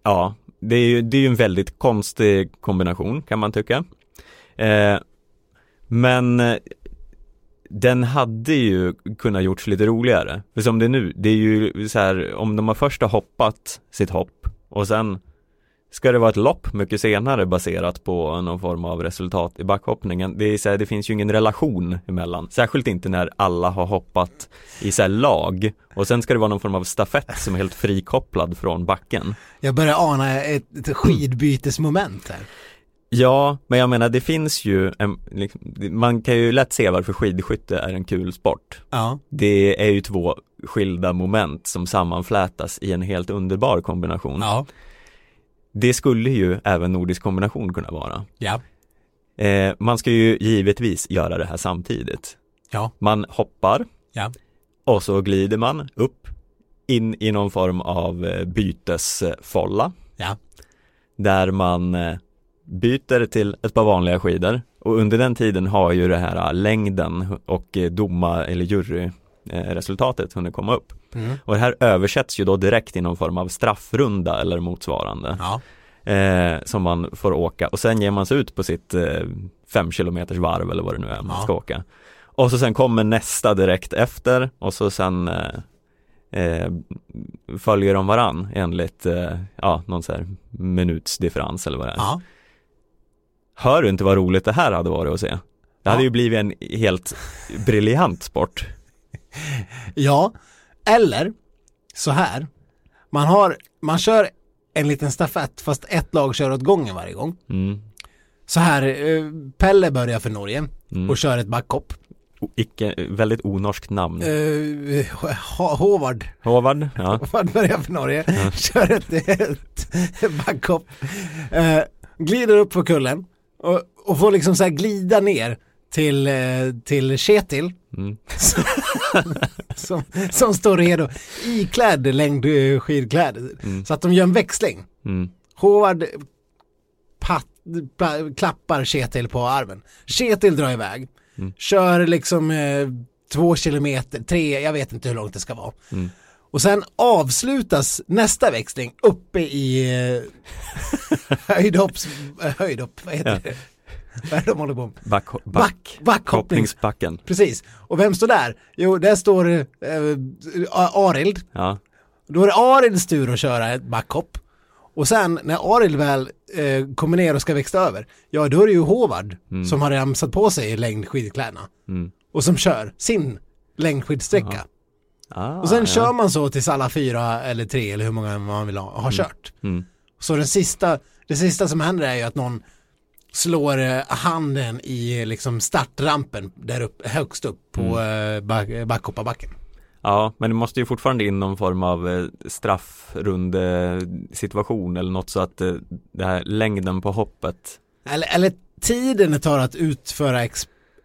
ja, det är ju, det är en väldigt konstig kombination kan man tycka. Eh, men eh, den hade ju kunnat gjorts lite roligare. För som det är nu, det är ju så här, om de har först har hoppat sitt hopp och sen Ska det vara ett lopp mycket senare baserat på någon form av resultat i backhoppningen? Det, är så här, det finns ju ingen relation emellan, särskilt inte när alla har hoppat i så lag och sen ska det vara någon form av stafett som är helt frikopplad från backen. Jag börjar ana ett, ett skidbytesmoment här. Ja, men jag menar det finns ju, en, liksom, man kan ju lätt se varför skidskytte är en kul sport. Ja, Det är ju två skilda moment som sammanflätas i en helt underbar kombination. ja, Det skulle ju även nordisk kombination kunna vara. ja, Eh, man ska ju givetvis göra det här samtidigt. ja, Man hoppar. Ja, och så glider man upp in i någon form av eh, bytesfolla ja, där man eh, byter till ett par vanliga skidor. Och under den tiden har ju det här eh, längden och doma eller juryresultatet hunnit komma upp. Mm. Och det här översätts ju då direkt i någon form av straffrunda eller motsvarande ja, eh, som man får åka och sen ger man sig ut på sitt eh, fem kilometers varv eller vad det nu är man Ja. ska åka. Och så sen kommer nästa direkt efter och så sen eh, eh, följer de varann enligt eh, ja, någon så här minutsdifferens eller vad det är. ja. Hör du inte vad roligt det här hade varit att se? Det Ja. hade ju blivit en helt briljant sport. Ja, eller så här. Man har, man kör en liten stafett fast ett lag kör åt gången varje gång. Mm. Så här, eh, Pelle börjar för Norge Mm. och kör ett backhopp. Icke, väldigt onorskt namn. Uh, Håvard, Håvard, ja. Håvard börjar för Norge, kör ett, ett backhopp. Eh, glider upp på kullen och, och får liksom så här glida ner till, eh, till Kjetil Mm. som, som står redo iklädd längdskidkläder. Mm. Så att de gör en växling. Mm. Håvard pat, pa, klappar Kjetil på armen. Kjetil drar iväg. Mm. Kör liksom eh, två kilometer, tre, jag vet inte hur långt det ska vara. Mm. Och sen avslutas nästa växling uppe i eh, höjdhopps, eh, höjdhopp, vad heter Ja. det? Vad är det de håller på med? Back, back, Back, backhoppnings. hoppningsbacken. Precis. Och vem står där? Jo, där står eh, Arild. Ja. Då är det Arilds tur att köra ett backhopp. Och sen när Arild väl eh, kommer ner och ska växla över, ja då är det ju Håvard som har redan satt på sig längdskidkläderna. Mm. Och som kör sin längdskidsträcka. Ah, Och sen ja. kör man så tills alla fyra eller tre eller hur många man vill ha, har kört. Mm. Så den sista, det sista som händer är ju att någon slår eh, handen i liksom startrampen där upp, högst upp på Mm. eh, back, backhopparbacken. Ja, men det måste ju fortfarande in någon form av eh, straffrunde situation eller något så att eh, det här längden på hoppet Eller, eller tiden det tar att utföra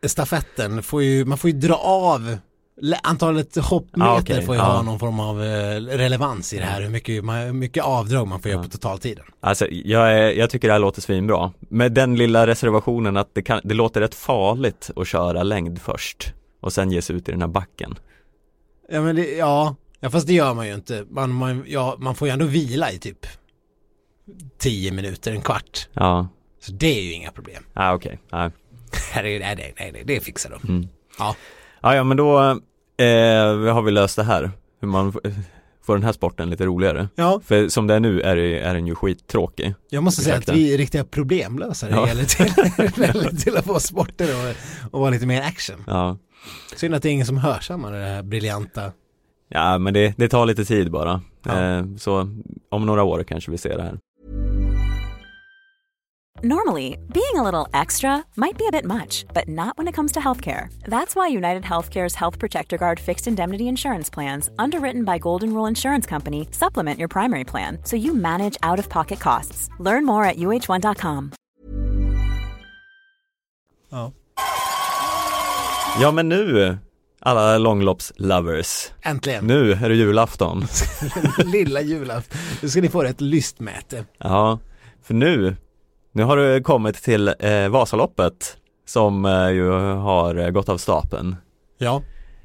stafetten får ju, man får ju dra av Antalet hoppmeter Ah, okej, får ju ja. ha någon form av eh, relevans i det här, hur mycket, hur mycket avdrag man får göra på totaltiden. Alltså jag, är, jag tycker det här låter svinbra Med den lilla reservationen att det, kan, det låter rätt farligt att köra längd först Och sen ge sig ut i den här backen Ja men det, ja, ja fast det gör man ju inte. Man, man, ja, man får ju ändå vila i typ 10 minuter, en kvart. Ja, Så det är ju inga problem. ah, okej okay. Herregud, nej, nej, nej, nej, det fixar de. mm. Ja. Ja, ja men då eh, har vi löst det här Hur man får den här sporten lite roligare Ja, För som det är nu är, det, är den ju skittråkig jag måste säga att vi är riktiga problemlösare Ja. eller till, till att få sporter och, och vara lite mer action. Ja, Synd att det är ingen som hörsammar det här briljanta. ja men det, det tar lite tid bara Ja. eh, Så om några år kanske vi ser det här Normally, being a little extra might be a bit much, but not when it comes to healthcare. That's why United Healthcare's Health Protector Guard fixed indemnity insurance plans, underwritten by Golden Rule Insurance Company, supplement your primary plan so you manage out of pocket costs. Learn more at uh1.com. Ja. Ja men nu alla långlopps-lovers Äntligen. Nu är det julafton Lilla julafton. Nu ska ni få ett lystmäte. Ja, för nu Nu har det kommit till eh, Vasaloppet Som eh, ju har gått av stapeln Ja.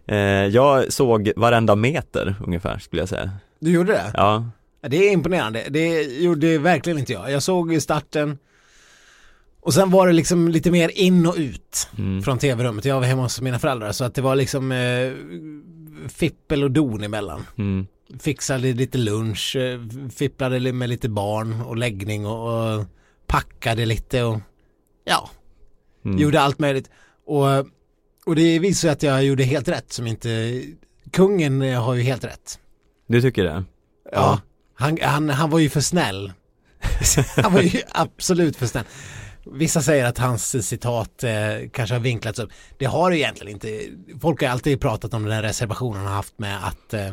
eh, Jag såg varenda meter ungefär skulle jag säga Du gjorde det? Ja, Det är imponerande. Det gjorde verkligen inte jag. Jag såg i starten och sen var det liksom lite mer in och ut mm. från tv-rummet. Jag var hemma hos mina föräldrar så att det var liksom eh, fippel och don emellan. Mm. Fixade lite lunch, eh, fipplade med lite barn och läggning och, och packade lite och ja, Mm. gjorde allt möjligt. Och, och det visar att jag gjorde helt rätt som inte, kungen har ju helt rätt. Du tycker det? Ja, han, han, han var ju för snäll. han var ju absolut för snäll. Vissa säger att hans citat eh, kanske har vinklats upp. Det har det egentligen inte. Folk har alltid pratat om den här reservationen han haft med att, eh,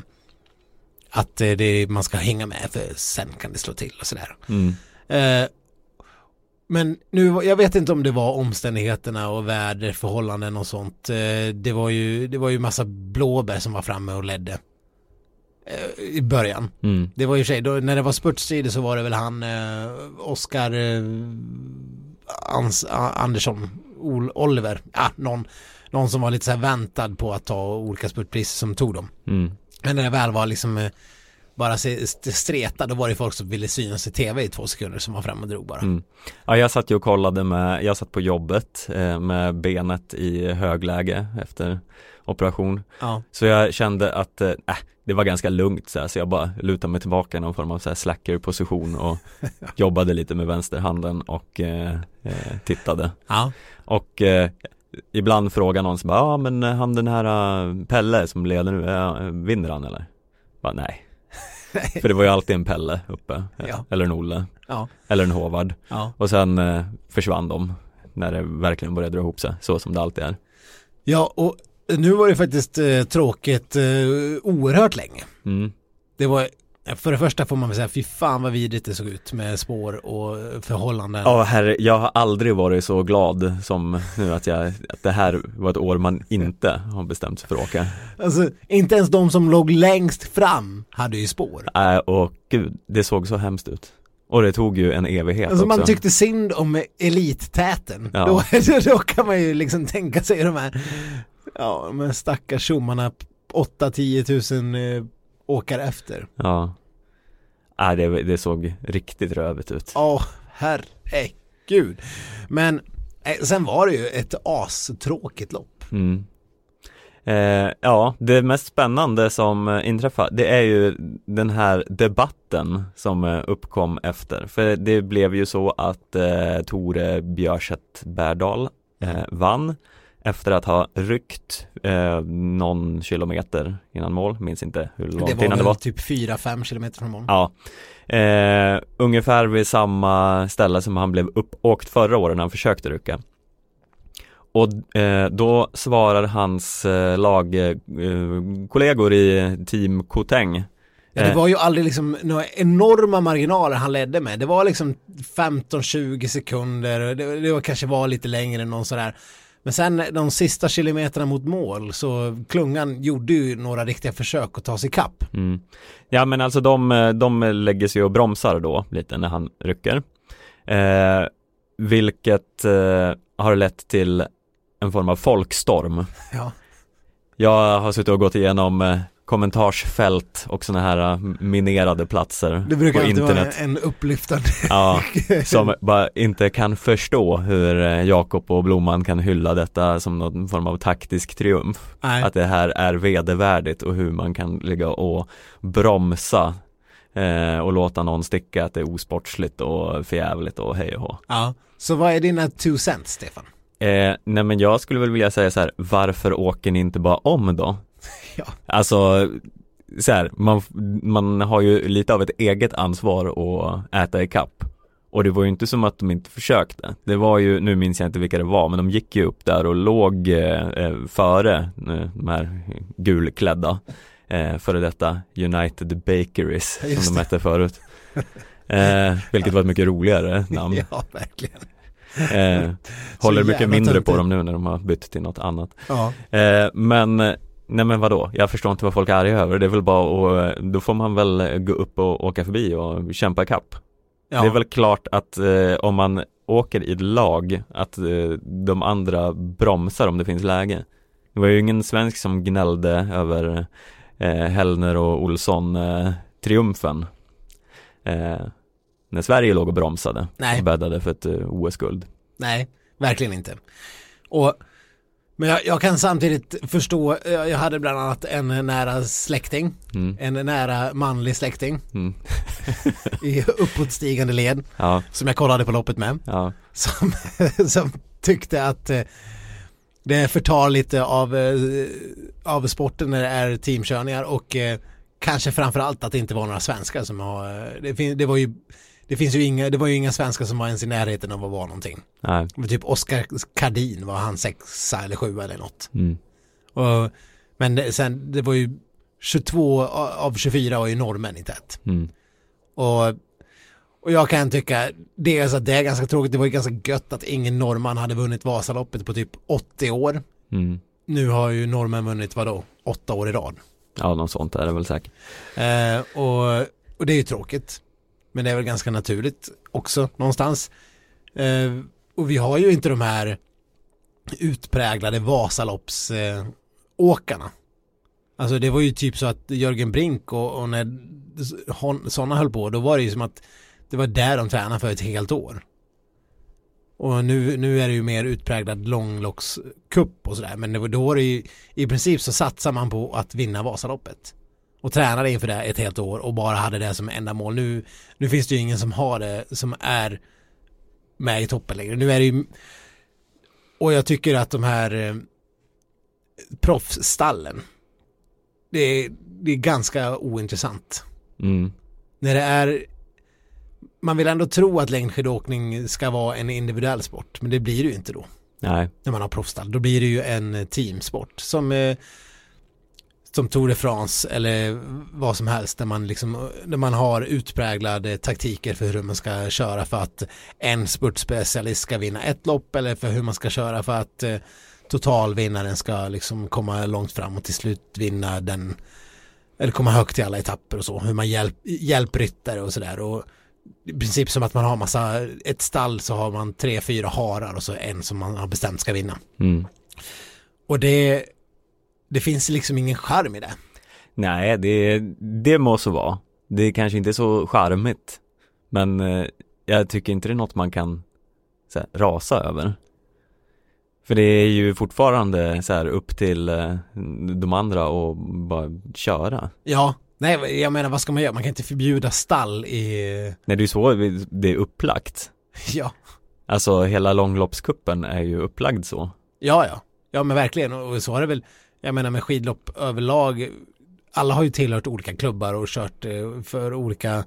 att eh, det, man ska hänga med för sen kan det slå till och sådär. Mm. Eh, men nu, jag vet inte om det var omständigheterna och väderförhållanden och sånt. Eh, det var ju, det var ju massa blåbär som var framme och ledde. Eh, I början. Mm. Det var ju sig, då, när det var spurtstrider så var det väl han eh, Oskar eh, Ans, Andersson, Ol, Oliver, ja någon, någon som var lite så här väntad på att ta olika spurtpriser som tog dem. Mm. Men när det väl var liksom eh, bara streta, då var det folk som ville synas i tv i två sekunder som var fram och drog bara. Mm. Ja, jag satt ju och kollade med, jag satt på jobbet eh, med benet i högläge efter operation Ja. Så jag kände att eh, äh, det var ganska lugnt så, här, så jag bara lutade mig tillbaka i någon form av så här slacker position och jobbade lite med vänsterhanden och eh, eh, tittade Ja. Och eh, ibland frågar någon som bara, ja men han den här eh, Pelle som leder nu, eh, vinner han eller? Bara, nej, För det var ju alltid en Pelle uppe, Ja. eller en Olle, Ja. eller en Håvard. Ja. Och sen eh, försvann de när det verkligen började dra ihop sig, så som det alltid är. Ja, och nu var det faktiskt eh, tråkigt eh, oerhört länge. Mm. Det var, för det första får man väl säga, fy fan vad vidrigt det såg ut med spår och förhållanden. Ja, herre, jag har aldrig varit så glad som nu att, jag, att det här var ett år man inte har bestämt sig för att åka. Alltså, inte ens de som låg längst fram hade ju spår. Äh, och gud, det såg så hemskt ut. Och det tog ju en evighet Alltså man också. tyckte synd om elittäten. Ja. Då, då kan man ju liksom tänka sig de här, ja, de här stackars tjommarna 8-10 tusen eh, åkare efter. Ja. Äh, det, det såg riktigt rövigt ut. Åh, herregud. Men eh, sen var det ju ett astråkigt lopp. Mm. Eh, ja, det mest spännande som eh, inträffade, det är ju den här debatten som eh, uppkom efter. För det blev ju så att eh, Tore Björset Bärdal eh, vann efter att ha ryckt eh, någon kilometer innan mål, minns inte hur långt Det var innan det var. typ 4-5 kilometer från mål. Ja, eh, ungefär vid samma ställe som han blev uppåkt förra året när han försökte rycka. Och eh, då svarar hans eh, lagkollegor i Team Koteng Ja, det eh, var ju aldrig liksom några enorma marginaler han ledde med. Det var liksom 15-20 sekunder, det, det var kanske var lite längre än någon sådär. Men sen de sista kilometerna mot mål så klungan gjorde ju några riktiga försök att ta sig kapp. mm. Ja men alltså de, de lägger sig och bromsar då lite när han rycker eh, Vilket eh, har lett till en form av folkstorm Ja. Jag har suttit och gått igenom eh, kommentarsfält och sådana här eh, minerade platser Det brukar på internet. vara en upplyftande. Ja, som bara inte kan förstå hur eh, Jakob och Blomman kan hylla detta som någon form av taktisk triumf. Nej. Att det här är vedervärdigt och hur man kan ligga och bromsa eh, och låta någon sticka att det är osportsligt och förjävligt och hej och hå. Ja. Så vad är dina two cents, Stefan? Eh, nej men jag skulle väl vilja säga så här, varför åker ni inte bara om då? Ja. Alltså, så här, man, man har ju lite av ett eget ansvar att äta i kapp. Och det var ju inte som att de inte försökte. Det var ju, nu minns jag inte vilka det var, men de gick ju upp där och låg eh, eh, före eh, de här gulklädda eh, före detta United Bakeries Just som de hette förut. Eh, vilket var ett mycket roligare namn. Ja, verkligen. Eh, håller mycket mindre på dem nu när de har bytt till något annat. Ja. Eh, men, nej men vadå? Jag förstår inte vad folk är arga över. Det är väl bara att, då får man väl gå upp och åka förbi och kämpa ikapp. ja. Det är väl klart att eh, om man åker i ett lag, att eh, de andra bromsar om det finns läge. Det var ju ingen svensk som gnällde över eh, Hellner och Olsson eh, triumfen. Eh, när Sverige låg och bromsade Nej. och bäddade för ett eh, OS-guld. Nej, verkligen inte. Och, men jag, jag kan samtidigt förstå, jag jag hade bland annat en nära släkting, Mm. en nära manlig släkting. Mm. i uppåtstigande led. Ja, som jag kollade på loppet med, ja, som, som tyckte att eh, det förtar lite av, eh, av sporten när det är teamkörningar. Och eh, kanske framförallt att det inte var några svenskar som har, eh, det, det var ju det finns ju inga, det var ju inga svenskar som var ens i närheten av att vara någonting. nej, Men Typ Oscar Kardin var han sexa eller sjua eller något. mm. Och, men det, sen, det var ju 22 av 24 var ju norrmän i tät. Mm. Och, och jag kan tycka, det är, så att det är ganska tråkigt, det var ju ganska gött att ingen norrman hade vunnit Vasaloppet på typ 80 år. Mm. Nu har ju norrmän vunnit vadå, åtta år i rad. Ja, något sånt är det väl säkert. Eh, och, och det är ju tråkigt. Men det är väl ganska naturligt också någonstans. Eh, och vi har ju inte de här utpräglade Vasaloppsåkarna. Eh, alltså det var ju typ så att Jörgen Brink och, och när sådana höll på, då var det ju som att det var där de tränade för ett helt år. Och nu, nu är det ju mer utpräglad långloppscup och sådär. Men det var, då var det ju, i princip så satsar man på att vinna Vasaloppet och tränade inför det ett helt år och bara hade det som enda mål. Nu, nu finns det ju ingen som har det som är med i toppen längre. Nu är det ju och jag tycker att de här eh, proffsstallen det är, det är ganska ointressant Mm. När det är man vill ändå tro att längdskidåkning ska vara en individuell sport men det blir det ju inte då Nej. när man har proffsstall. Då blir det ju en teamsport som eh, som Tour de France eller vad som helst där man liksom där man har utpräglade taktiker för hur man ska köra för att en spurtspecialist ska vinna ett lopp eller för hur man ska köra för att eh, totalvinnaren ska liksom komma långt fram och till slut vinna den eller komma högt i alla etapper och så. Hur man hjälp, hjälper ryttare och sådär. Och i princip som att man har massa ett stall så har man tre, fyra harar och så en som man har bestämt ska vinna. Mm. och det det finns liksom ingen charm i det Nej, det, det må så vara. Det kanske inte är så charmigt. Men eh, jag tycker inte det är något man kan här, rasa över. För det är ju fortfarande så här upp till eh, de andra och bara köra. Ja, nej jag menar vad ska man göra? Man kan inte förbjuda stall i, Nej, det är ju så det är upplagt. ja, Alltså hela långloppskuppen är ju upplagd så. ja, ja, ja men verkligen och så har det väl, jag menar med skidlopp överlag, alla har ju tillhört olika klubbar och kört eh, för olika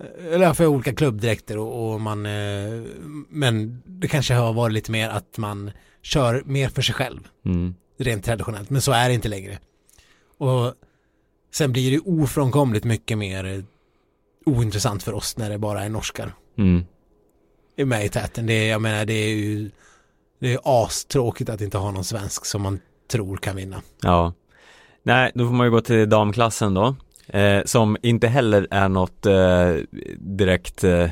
eh, eller för olika klubbdräkter och, och man eh, men det kanske har varit lite mer att man kör mer för sig själv Mm. rent traditionellt men så är det inte längre och sen blir det ofrånkomligt mycket mer ointressant för oss när det bara är norskar Mm. med i täten. Det jag menar det är ju det är astråkigt att inte ha någon svensk som man tror kan vinna. Ja. Nej, då får man ju gå till damklassen då. Eh, som inte heller är något eh, direkt eh,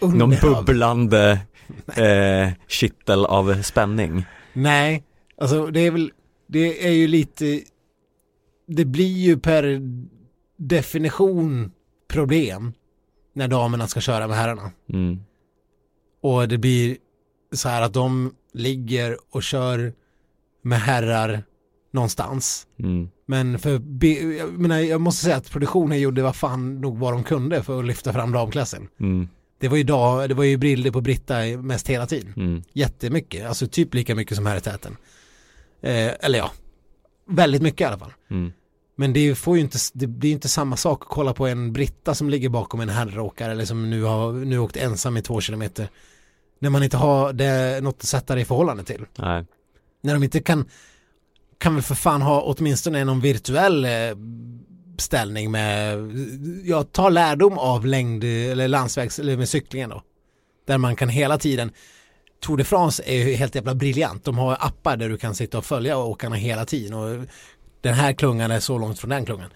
någon bubblande eh, kittel av spänning. Nej, alltså det är väl, det är ju lite, det blir ju per definition problem när damerna ska köra med herrarna. Mm. Och det blir så här att de ligger och kör med herrar någonstans. Mm. Men för, jag, menar, jag måste säga att produktionen gjorde vad fan nog vad de kunde för att lyfta fram damklassen. Mm. Det var ju dag, det var ju bilder på Britta mest hela tiden. Mm. Jättemycket, alltså typ lika mycket som här i täten. Eh, eller ja, väldigt mycket i alla fall. Mm. Men det får ju inte, det blir ju inte samma sak att kolla på en Britta som ligger bakom en herråkare eller som nu har nu åkt ensam i två kilometer. När man inte har det, något att sätta det i förhållande till. Nej. När de inte kan, kan väl för fan ha åtminstone någon virtuell eh, ställning med, jag tar lärdom av längd eller landsvägs eller med cyklingen då. Där man kan hela tiden, Tour de France är ju helt jävla briljant. De har appar där du kan sitta och följa åkarna hela tiden och den här klungan är så långt från den klungan.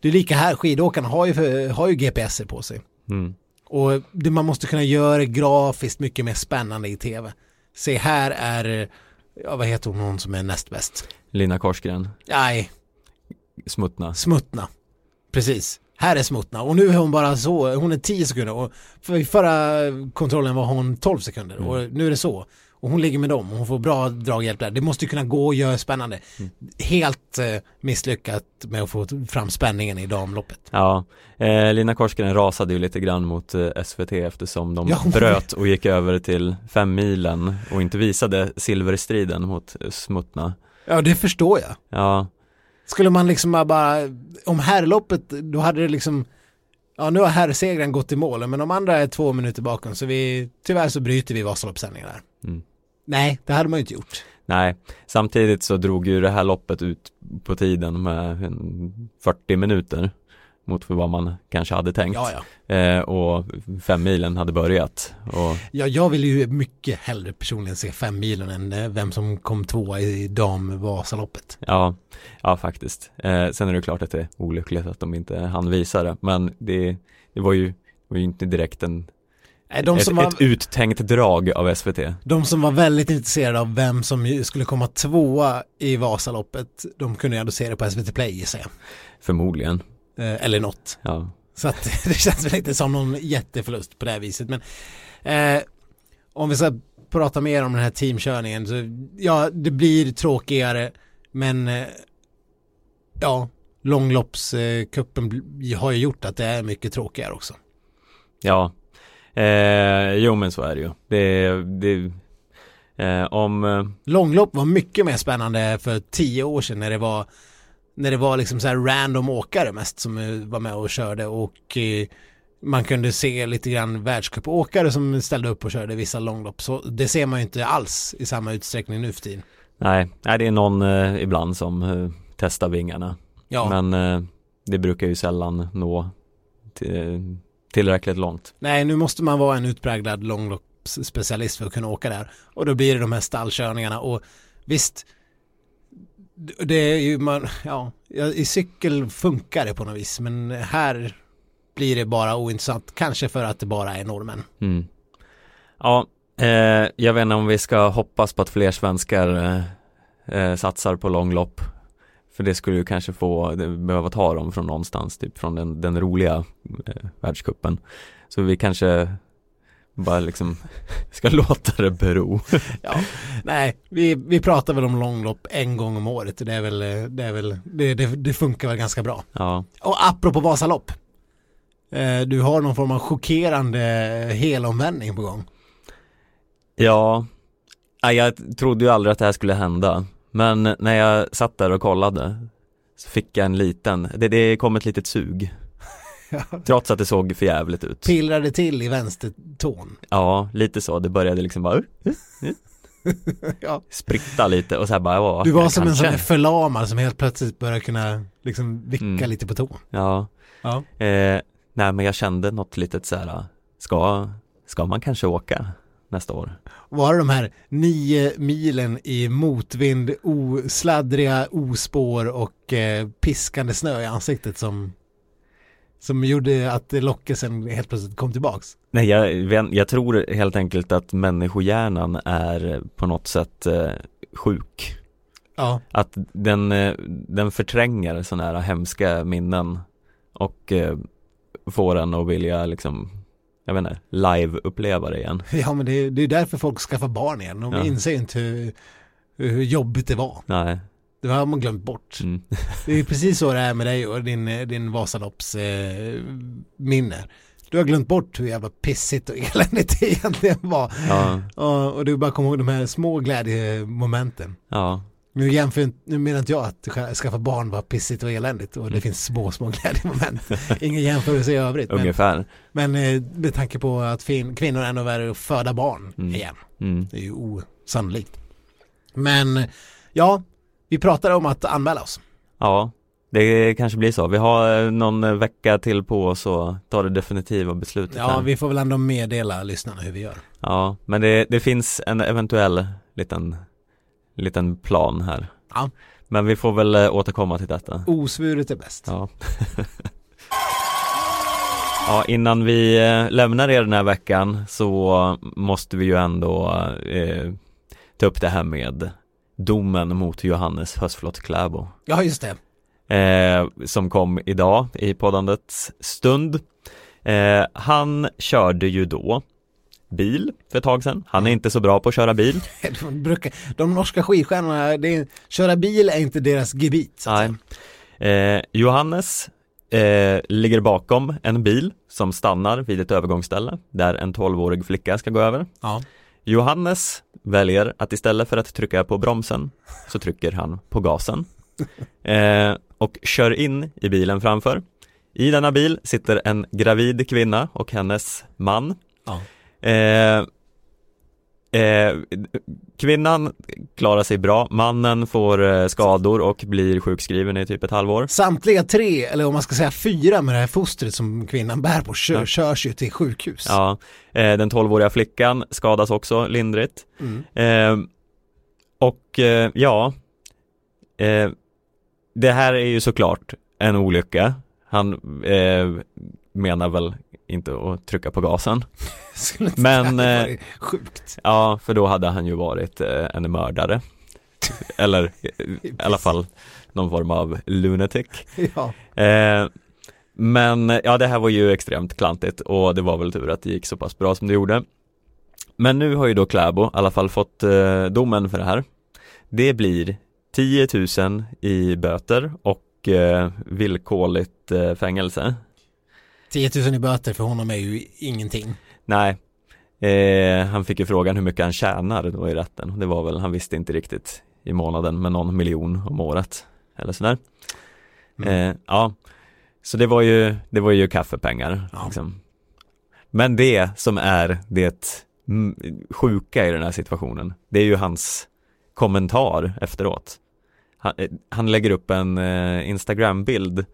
Det är lika här, skidåkarna har ju, har ju GPSer på sig. Mm. Och det, man måste kunna göra grafiskt mycket mer spännande i tv. Se här är, ja vad heter hon, hon som är näst bäst? Lina Korsgren, Nej, Smutna. Smutna. Precis. Här är Smutna och nu är hon bara så, hon är 10 sekunder och för förra kontrollen var hon 12 sekunder och nu är det så. Och hon ligger med dem och hon får bra draghjälp där. Det måste ju kunna gå och göra spännande. Helt eh, misslyckat med att få fram spänningen i damloppet. Ja, eh, Lina Korsgren rasade ju lite grann mot eh, SVT eftersom de Ja, hon- bröt och gick över till fem milen och inte visade silverstriden mot eh, Smutna. Ja, det förstår jag. Ja, Skulle man liksom bara, om herrloppet, då hade det liksom, ja nu har herrsegern gått i mål, men de andra är två minuter bakom, så vi, tyvärr så bryter vi Vasaloppssändningen där. Mm. Nej, det hade man ju inte gjort. nej, samtidigt så drog ju det här loppet ut på tiden med en 40 minuter mot för vad man kanske hade tänkt. Ja, ja. Eh, och fem milen hade börjat och Ja, jag vill ju mycket hellre personligen se fem milen än eh, vem som kom tvåa i dam-Vasaloppet. ja, ja faktiskt. Eh, sen är det klart att det är olyckligt att de inte hann visa det, men det, det var ju, det var ju inte direkt en, De ett, var, ett uttänkt drag av SVT. de som var väldigt intresserade av vem som skulle komma tvåa i Vasaloppet, de kunde ju ändå se det på SVT Play gissar jag. Förmodligen, Eh, eller något. ja. Så att det känns väl inte som någon jätteförlust på det här viset. Men eh, om vi ska prata mer om den här teamkörningen så ja, det blir tråkigare men eh, ja, långloppskuppen har ju gjort att det är mycket tråkigare också. Ja, eh, jo men så är det ju. Det, det eh, om, eh, Långlopp var mycket mer spännande för tio år sedan när det var när det var liksom så här random åkare mest som eh, var med och körde och eh, man kunde se lite grann världscupåkare som ställde upp och körde vissa långlopp. Så det ser man ju inte alls i samma utsträckning nu för tiden. Nej, det är någon eh, ibland som eh, testar vingarna. Ja, Men eh, det brukar ju sällan nå till, tillräckligt långt. nej nu måste man vara en utpräglad långloppsspecialist för att kunna åka där. Och då blir det de här stallkörningarna och visst, det är ju man, ja, i cykel funkar det på något vis men här blir det bara ointressant, kanske för att det bara är normen. Mm. Ja, eh, jag vet inte om vi ska hoppas på att fler svenskar eh, eh, satsar på långlopp. För det skulle ju kanske få, behöva ta dem från någonstans, typ från den, den roliga eh, världskuppen. Så vi kanske bara liksom ska låta det bero. Ja, nej, vi, vi pratar väl om långlopp en gång om året. Det är väl, det är väl, det, det, det funkar väl ganska bra. Ja, Och apropå Vasalopp. Eh, du har någon form av chockerande helomvändning på gång. ja, jag trodde ju aldrig att det här skulle hända. Men när jag satt där och kollade så fick jag en liten, det, det kom ett litet sug. Trots att det såg för jävligt ut. Pillrade till i vänstertån. Ja, lite så. Det började liksom bara Ja. spritta lite och så här bara, ja, Du var som en sån kanske. förlamad som helt plötsligt började kunna liksom vicka Mm. lite på tån. Ja, Ja. eh, nej men jag kände något litet så här, ska, ska man kanske åka nästa år? Var det de här nio milen i motvind, osladdriga ospår och eh, piskande snö i ansiktet som, som gjorde att lockelsen helt plötsligt kom tillbaks? Nej, jag, jag tror helt enkelt att människohjärnan är på något sätt eh, sjuk. Ja, Att den, eh, den förtränger sådana här hemska minnen och eh, får en att vilja liksom, jag vet inte, live-uppleva det igen. ja men det, är- det är därför folk skaffar barn igen. De Ja. inser inte hur, hur jobbigt det var. Nej, Det har man glömt bort. mm. Det är precis så det är med dig och din, din Vasalopps eh. Du har glömt bort hur jävla pissigt och eländigt det egentligen var. ja, Och, och du bara kommer ihåg de här små glädjemomenten. ja, Nu, jämför, nu menar inte jag att ska- skaffa barn var pissigt och eländigt och det finns små, små glädjemoment. Ingen jämförelse i övrigt. Men, ungefär. men eh, med tanke på att fin, kvinnor är ännu värre att föda barn Mm. igen. Mm. Det är ju osannolikt. Men ja, vi pratade om att anmäla oss. Ja, det kanske blir så. Vi har eh, någon eh, vecka till på oss att ta det definitiva beslutet Ja, här. vi får väl ändå meddela lyssnarna hur vi gör. Ja, men det, det finns en eventuell liten, liten plan här. Ja. Men vi får väl eh, återkomma till detta. Osvuret är bäst. Ja. ja, innan vi eh, lämnar er den här veckan så måste vi ju ändå eh, ta upp det här med domen mot Johannes Hösflot Kläbo. Ja, just det. eh, som kom idag i poddandets stund. Eh, han körde ju då bil för ett tag sedan. Han är inte så bra på att köra bil. De, brukar, de norska skidstjärnorna, det är, köra bil är inte deras gebit. Nej. Eh, Johannes eh, ligger bakom en bil som stannar vid ett övergångsställe där en 12-årig flicka ska gå över. Ja. Johannes väljer att istället för att trycka på bromsen så trycker han på gasen eh, och kör in i bilen framför. I denna bil sitter en gravid kvinna och hennes man. Ja. Eh, eh, kvinnan klarar sig bra, mannen får eh, skador och blir sjukskriven i typ ett halvår. Samtliga tre, eller om man ska säga fyra med det här fostret som kvinnan bär på, kör, Ja. körs ju till sjukhus. Ja, eh, den 12-åriga flickan skadas också lindrigt. Mm. Eh, och eh, ja, det här är ju såklart en olycka. Han eh, menar väl inte att trycka på gasen. Men, eh, sjukt. Ja, för då hade han ju varit eh, en mördare. Eller eh, i alla fall någon form av lunatic. Ja. Eh, men ja, det här var ju extremt klantigt och det var väl tur att det gick så pass bra som det gjorde. Men nu har ju då Kläbo i alla fall fått eh, domen för det här. Det blir 10 000 i böter och eh, villkorligt eh, fängelse. 10 000 i böter för honom är ju ingenting. Nej, eh, han fick ju frågan hur mycket han tjänar då i rätten. Det var väl, han visste inte riktigt i månaden, men någon miljon om året eller sådär. Mm. Eh, ja, så det var ju, det var ju kaffepengar. Ja. Liksom. Men det som är det mm, sjuka i den här situationen, det är ju hans kommentar efteråt. Han, eh, han lägger upp en eh, Instagram-bild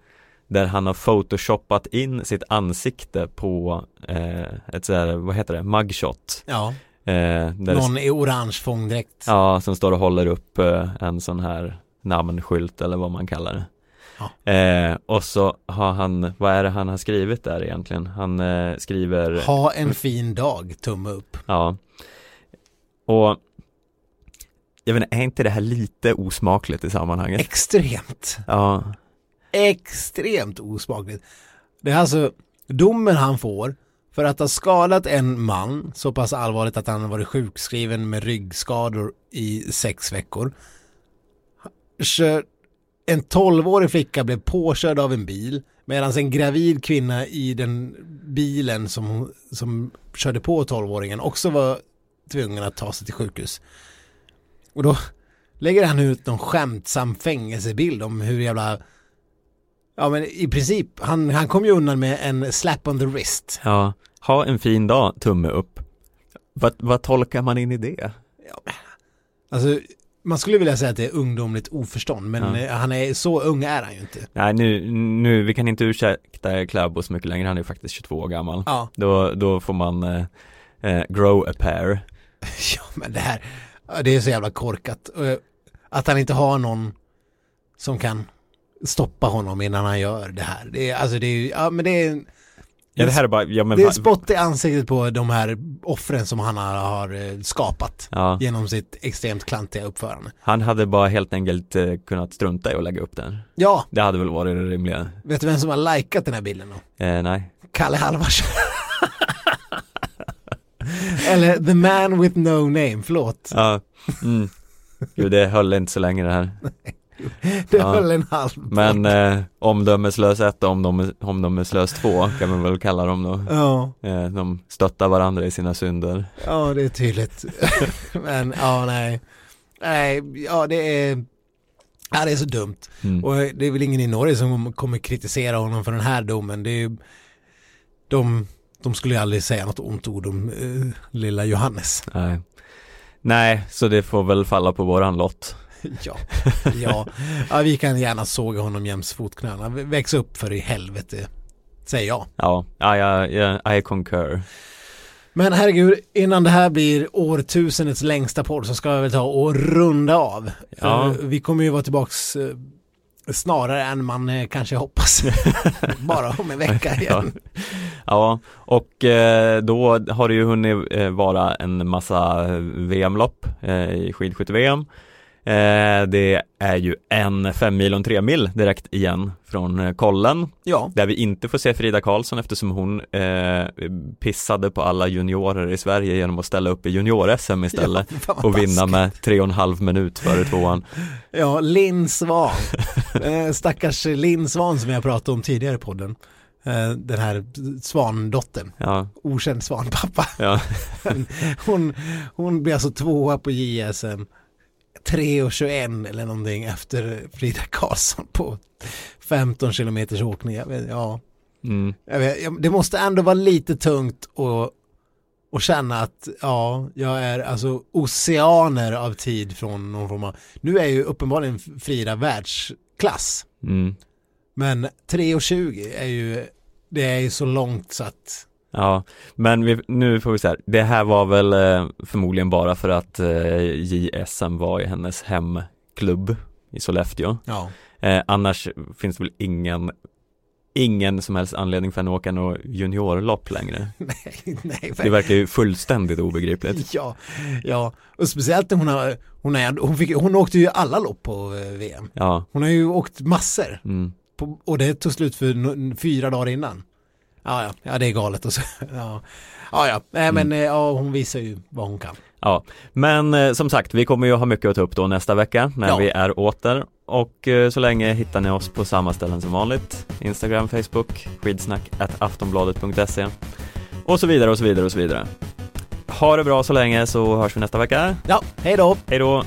där han har photoshoppat in sitt ansikte på eh, ett sådär, vad heter det, mugshot. Ja, Eh, någon i orange fångdräkt. Ja, som står och håller upp eh, en sån här namnskylt eller vad man kallar det. Ja. Eh, och så har han, vad är det han har skrivit där egentligen? Han eh, skriver, Ha en fin dag, tumme upp. ja. Och jag vet inte, är inte det här lite osmakligt i sammanhanget? Extremt, Ja, extremt osmakligt. Det är alltså domen han får för att ha skadat en man så pass allvarligt att han har varit sjukskriven med ryggskador i sex veckor. En 12-årig flicka blev påkörd av en bil medan en gravid kvinna i den bilen som, som körde på 12-åringen också var tvungen att ta sig till sjukhus. Och då lägger han ut någon skämtsam fängelsebild om hur jävla Ja men i princip, han, han kom ju undan med en slap on the wrist. ja. Ha en fin dag, tumme upp. Vad, vad tolkar man in i det? Alltså man skulle vilja säga att det är ungdomligt oförstånd men Ja. eh, han är, så ung är han ju inte. Nej nu, nu, vi kan inte ursäkta Kläbo så mycket längre, han är ju faktiskt 22 år gammal. Ja, Då, då får man eh, eh, grow a pair. ja men det här, ja, det är så jävla korkat. Och, Att han inte har någon som kan stoppa honom innan han gör det här. Det är, alltså det är, ja men det är, Ja det här är bara, ja men det är spott i ansiktet på de här offren som han har, har eh, skapat ja, genom sitt extremt klantiga uppförande. han hade bara helt enkelt eh, kunnat strunta i att lägga upp den. Ja, Det hade väl varit det rimliga. vet du vem som har likat den här bilden då? Eh, nej. Kalle Halvarsson. Eller The Man With No Name, förlåt. Ja, mm. Gud det höll inte så länge det här. Det Ja. höll en halv Men eh, omdömeslös 1 och omdömes, omdömeslös 2 kan man väl kalla dem då. Ja, Eh, de stöttar varandra i sina synder. ja det är tydligt. Men ja, nej. Nej, ja det är, ja det är så dumt. Mm. Och det är väl ingen i Norge som kommer kritisera honom för den här domen. Det är ju, de, de skulle ju aldrig säga något ont ord om eh, lilla Johannes. Nej. nej, så det får väl falla på våran lott. Ja, ja. ja, vi kan gärna såga honom jäms fotknölarna. Väx upp för i helvete, säger jag. Ja, ja, ja, ja I concur. Men herregud, innan det här blir årtusendets längsta podd så ska vi väl ta och runda av. Ja. Vi kommer ju vara tillbaks eh, snarare än man eh, kanske hoppas. Bara om en vecka igen. Ja, och eh, då har det ju hunnit vara en massa VM-lopp i skidskytte-VM. Eh, det är ju en fem mil och en tre mil direkt igen från eh, kollen Ja, där vi inte får se Frida Karlsson eftersom hon eh, pissade på alla juniorer i Sverige genom att ställa upp i junior-SM istället Ja, och vinna med tre och en halv minut före tvåan. ja Linn Svan. Eh, Stackars Linn Svan som jag pratade om tidigare i podden. Den här svandottern, Ja, okänd svanpappa. ja, Hon, hon blir alltså tvåa på JSM 3 och 21 eller någonting efter Frida Karlsson på 15 kilometers åkning. Jag vet, ja, mm, jag vet, det måste ändå vara lite tungt och, och känna att ja, jag är alltså oceaner av tid från någon form av, nu är ju uppenbarligen Frida världsklass, mm. men 3 och 20 är ju, det är ju så långt så att Ja, men vi, nu får vi se här. Det här var väl eh, förmodligen bara för att eh, JSM var i hennes hemklubb i Sollefteå. ja, Eh, annars finns det väl ingen, ingen som helst anledning för henne att åka något juniorlopp längre. nej, nej, Det verkar ju fullständigt obegripligt. Ja, ja, och speciellt när hon har, hon, är, hon, fick, hon åkte ju alla lopp på eh, VM. Ja, Hon har ju åkt massor mm, på, och det tog slut för fyra dagar innan. Ja, ja, ja det är galet och så, ja, ja, ja, men eh, ja, hon visar ju vad hon kan. ja. Men eh, som sagt, vi kommer ju ha mycket att ta upp då nästa vecka när Ja. vi är åter. Och eh, så länge hittar ni oss på samma ställen som vanligt. Instagram, Facebook, skidsnack, aftonbladet.se och så vidare och så vidare och så vidare. Ha det bra så länge så hörs vi nästa vecka. Ja, hej då! Hej då!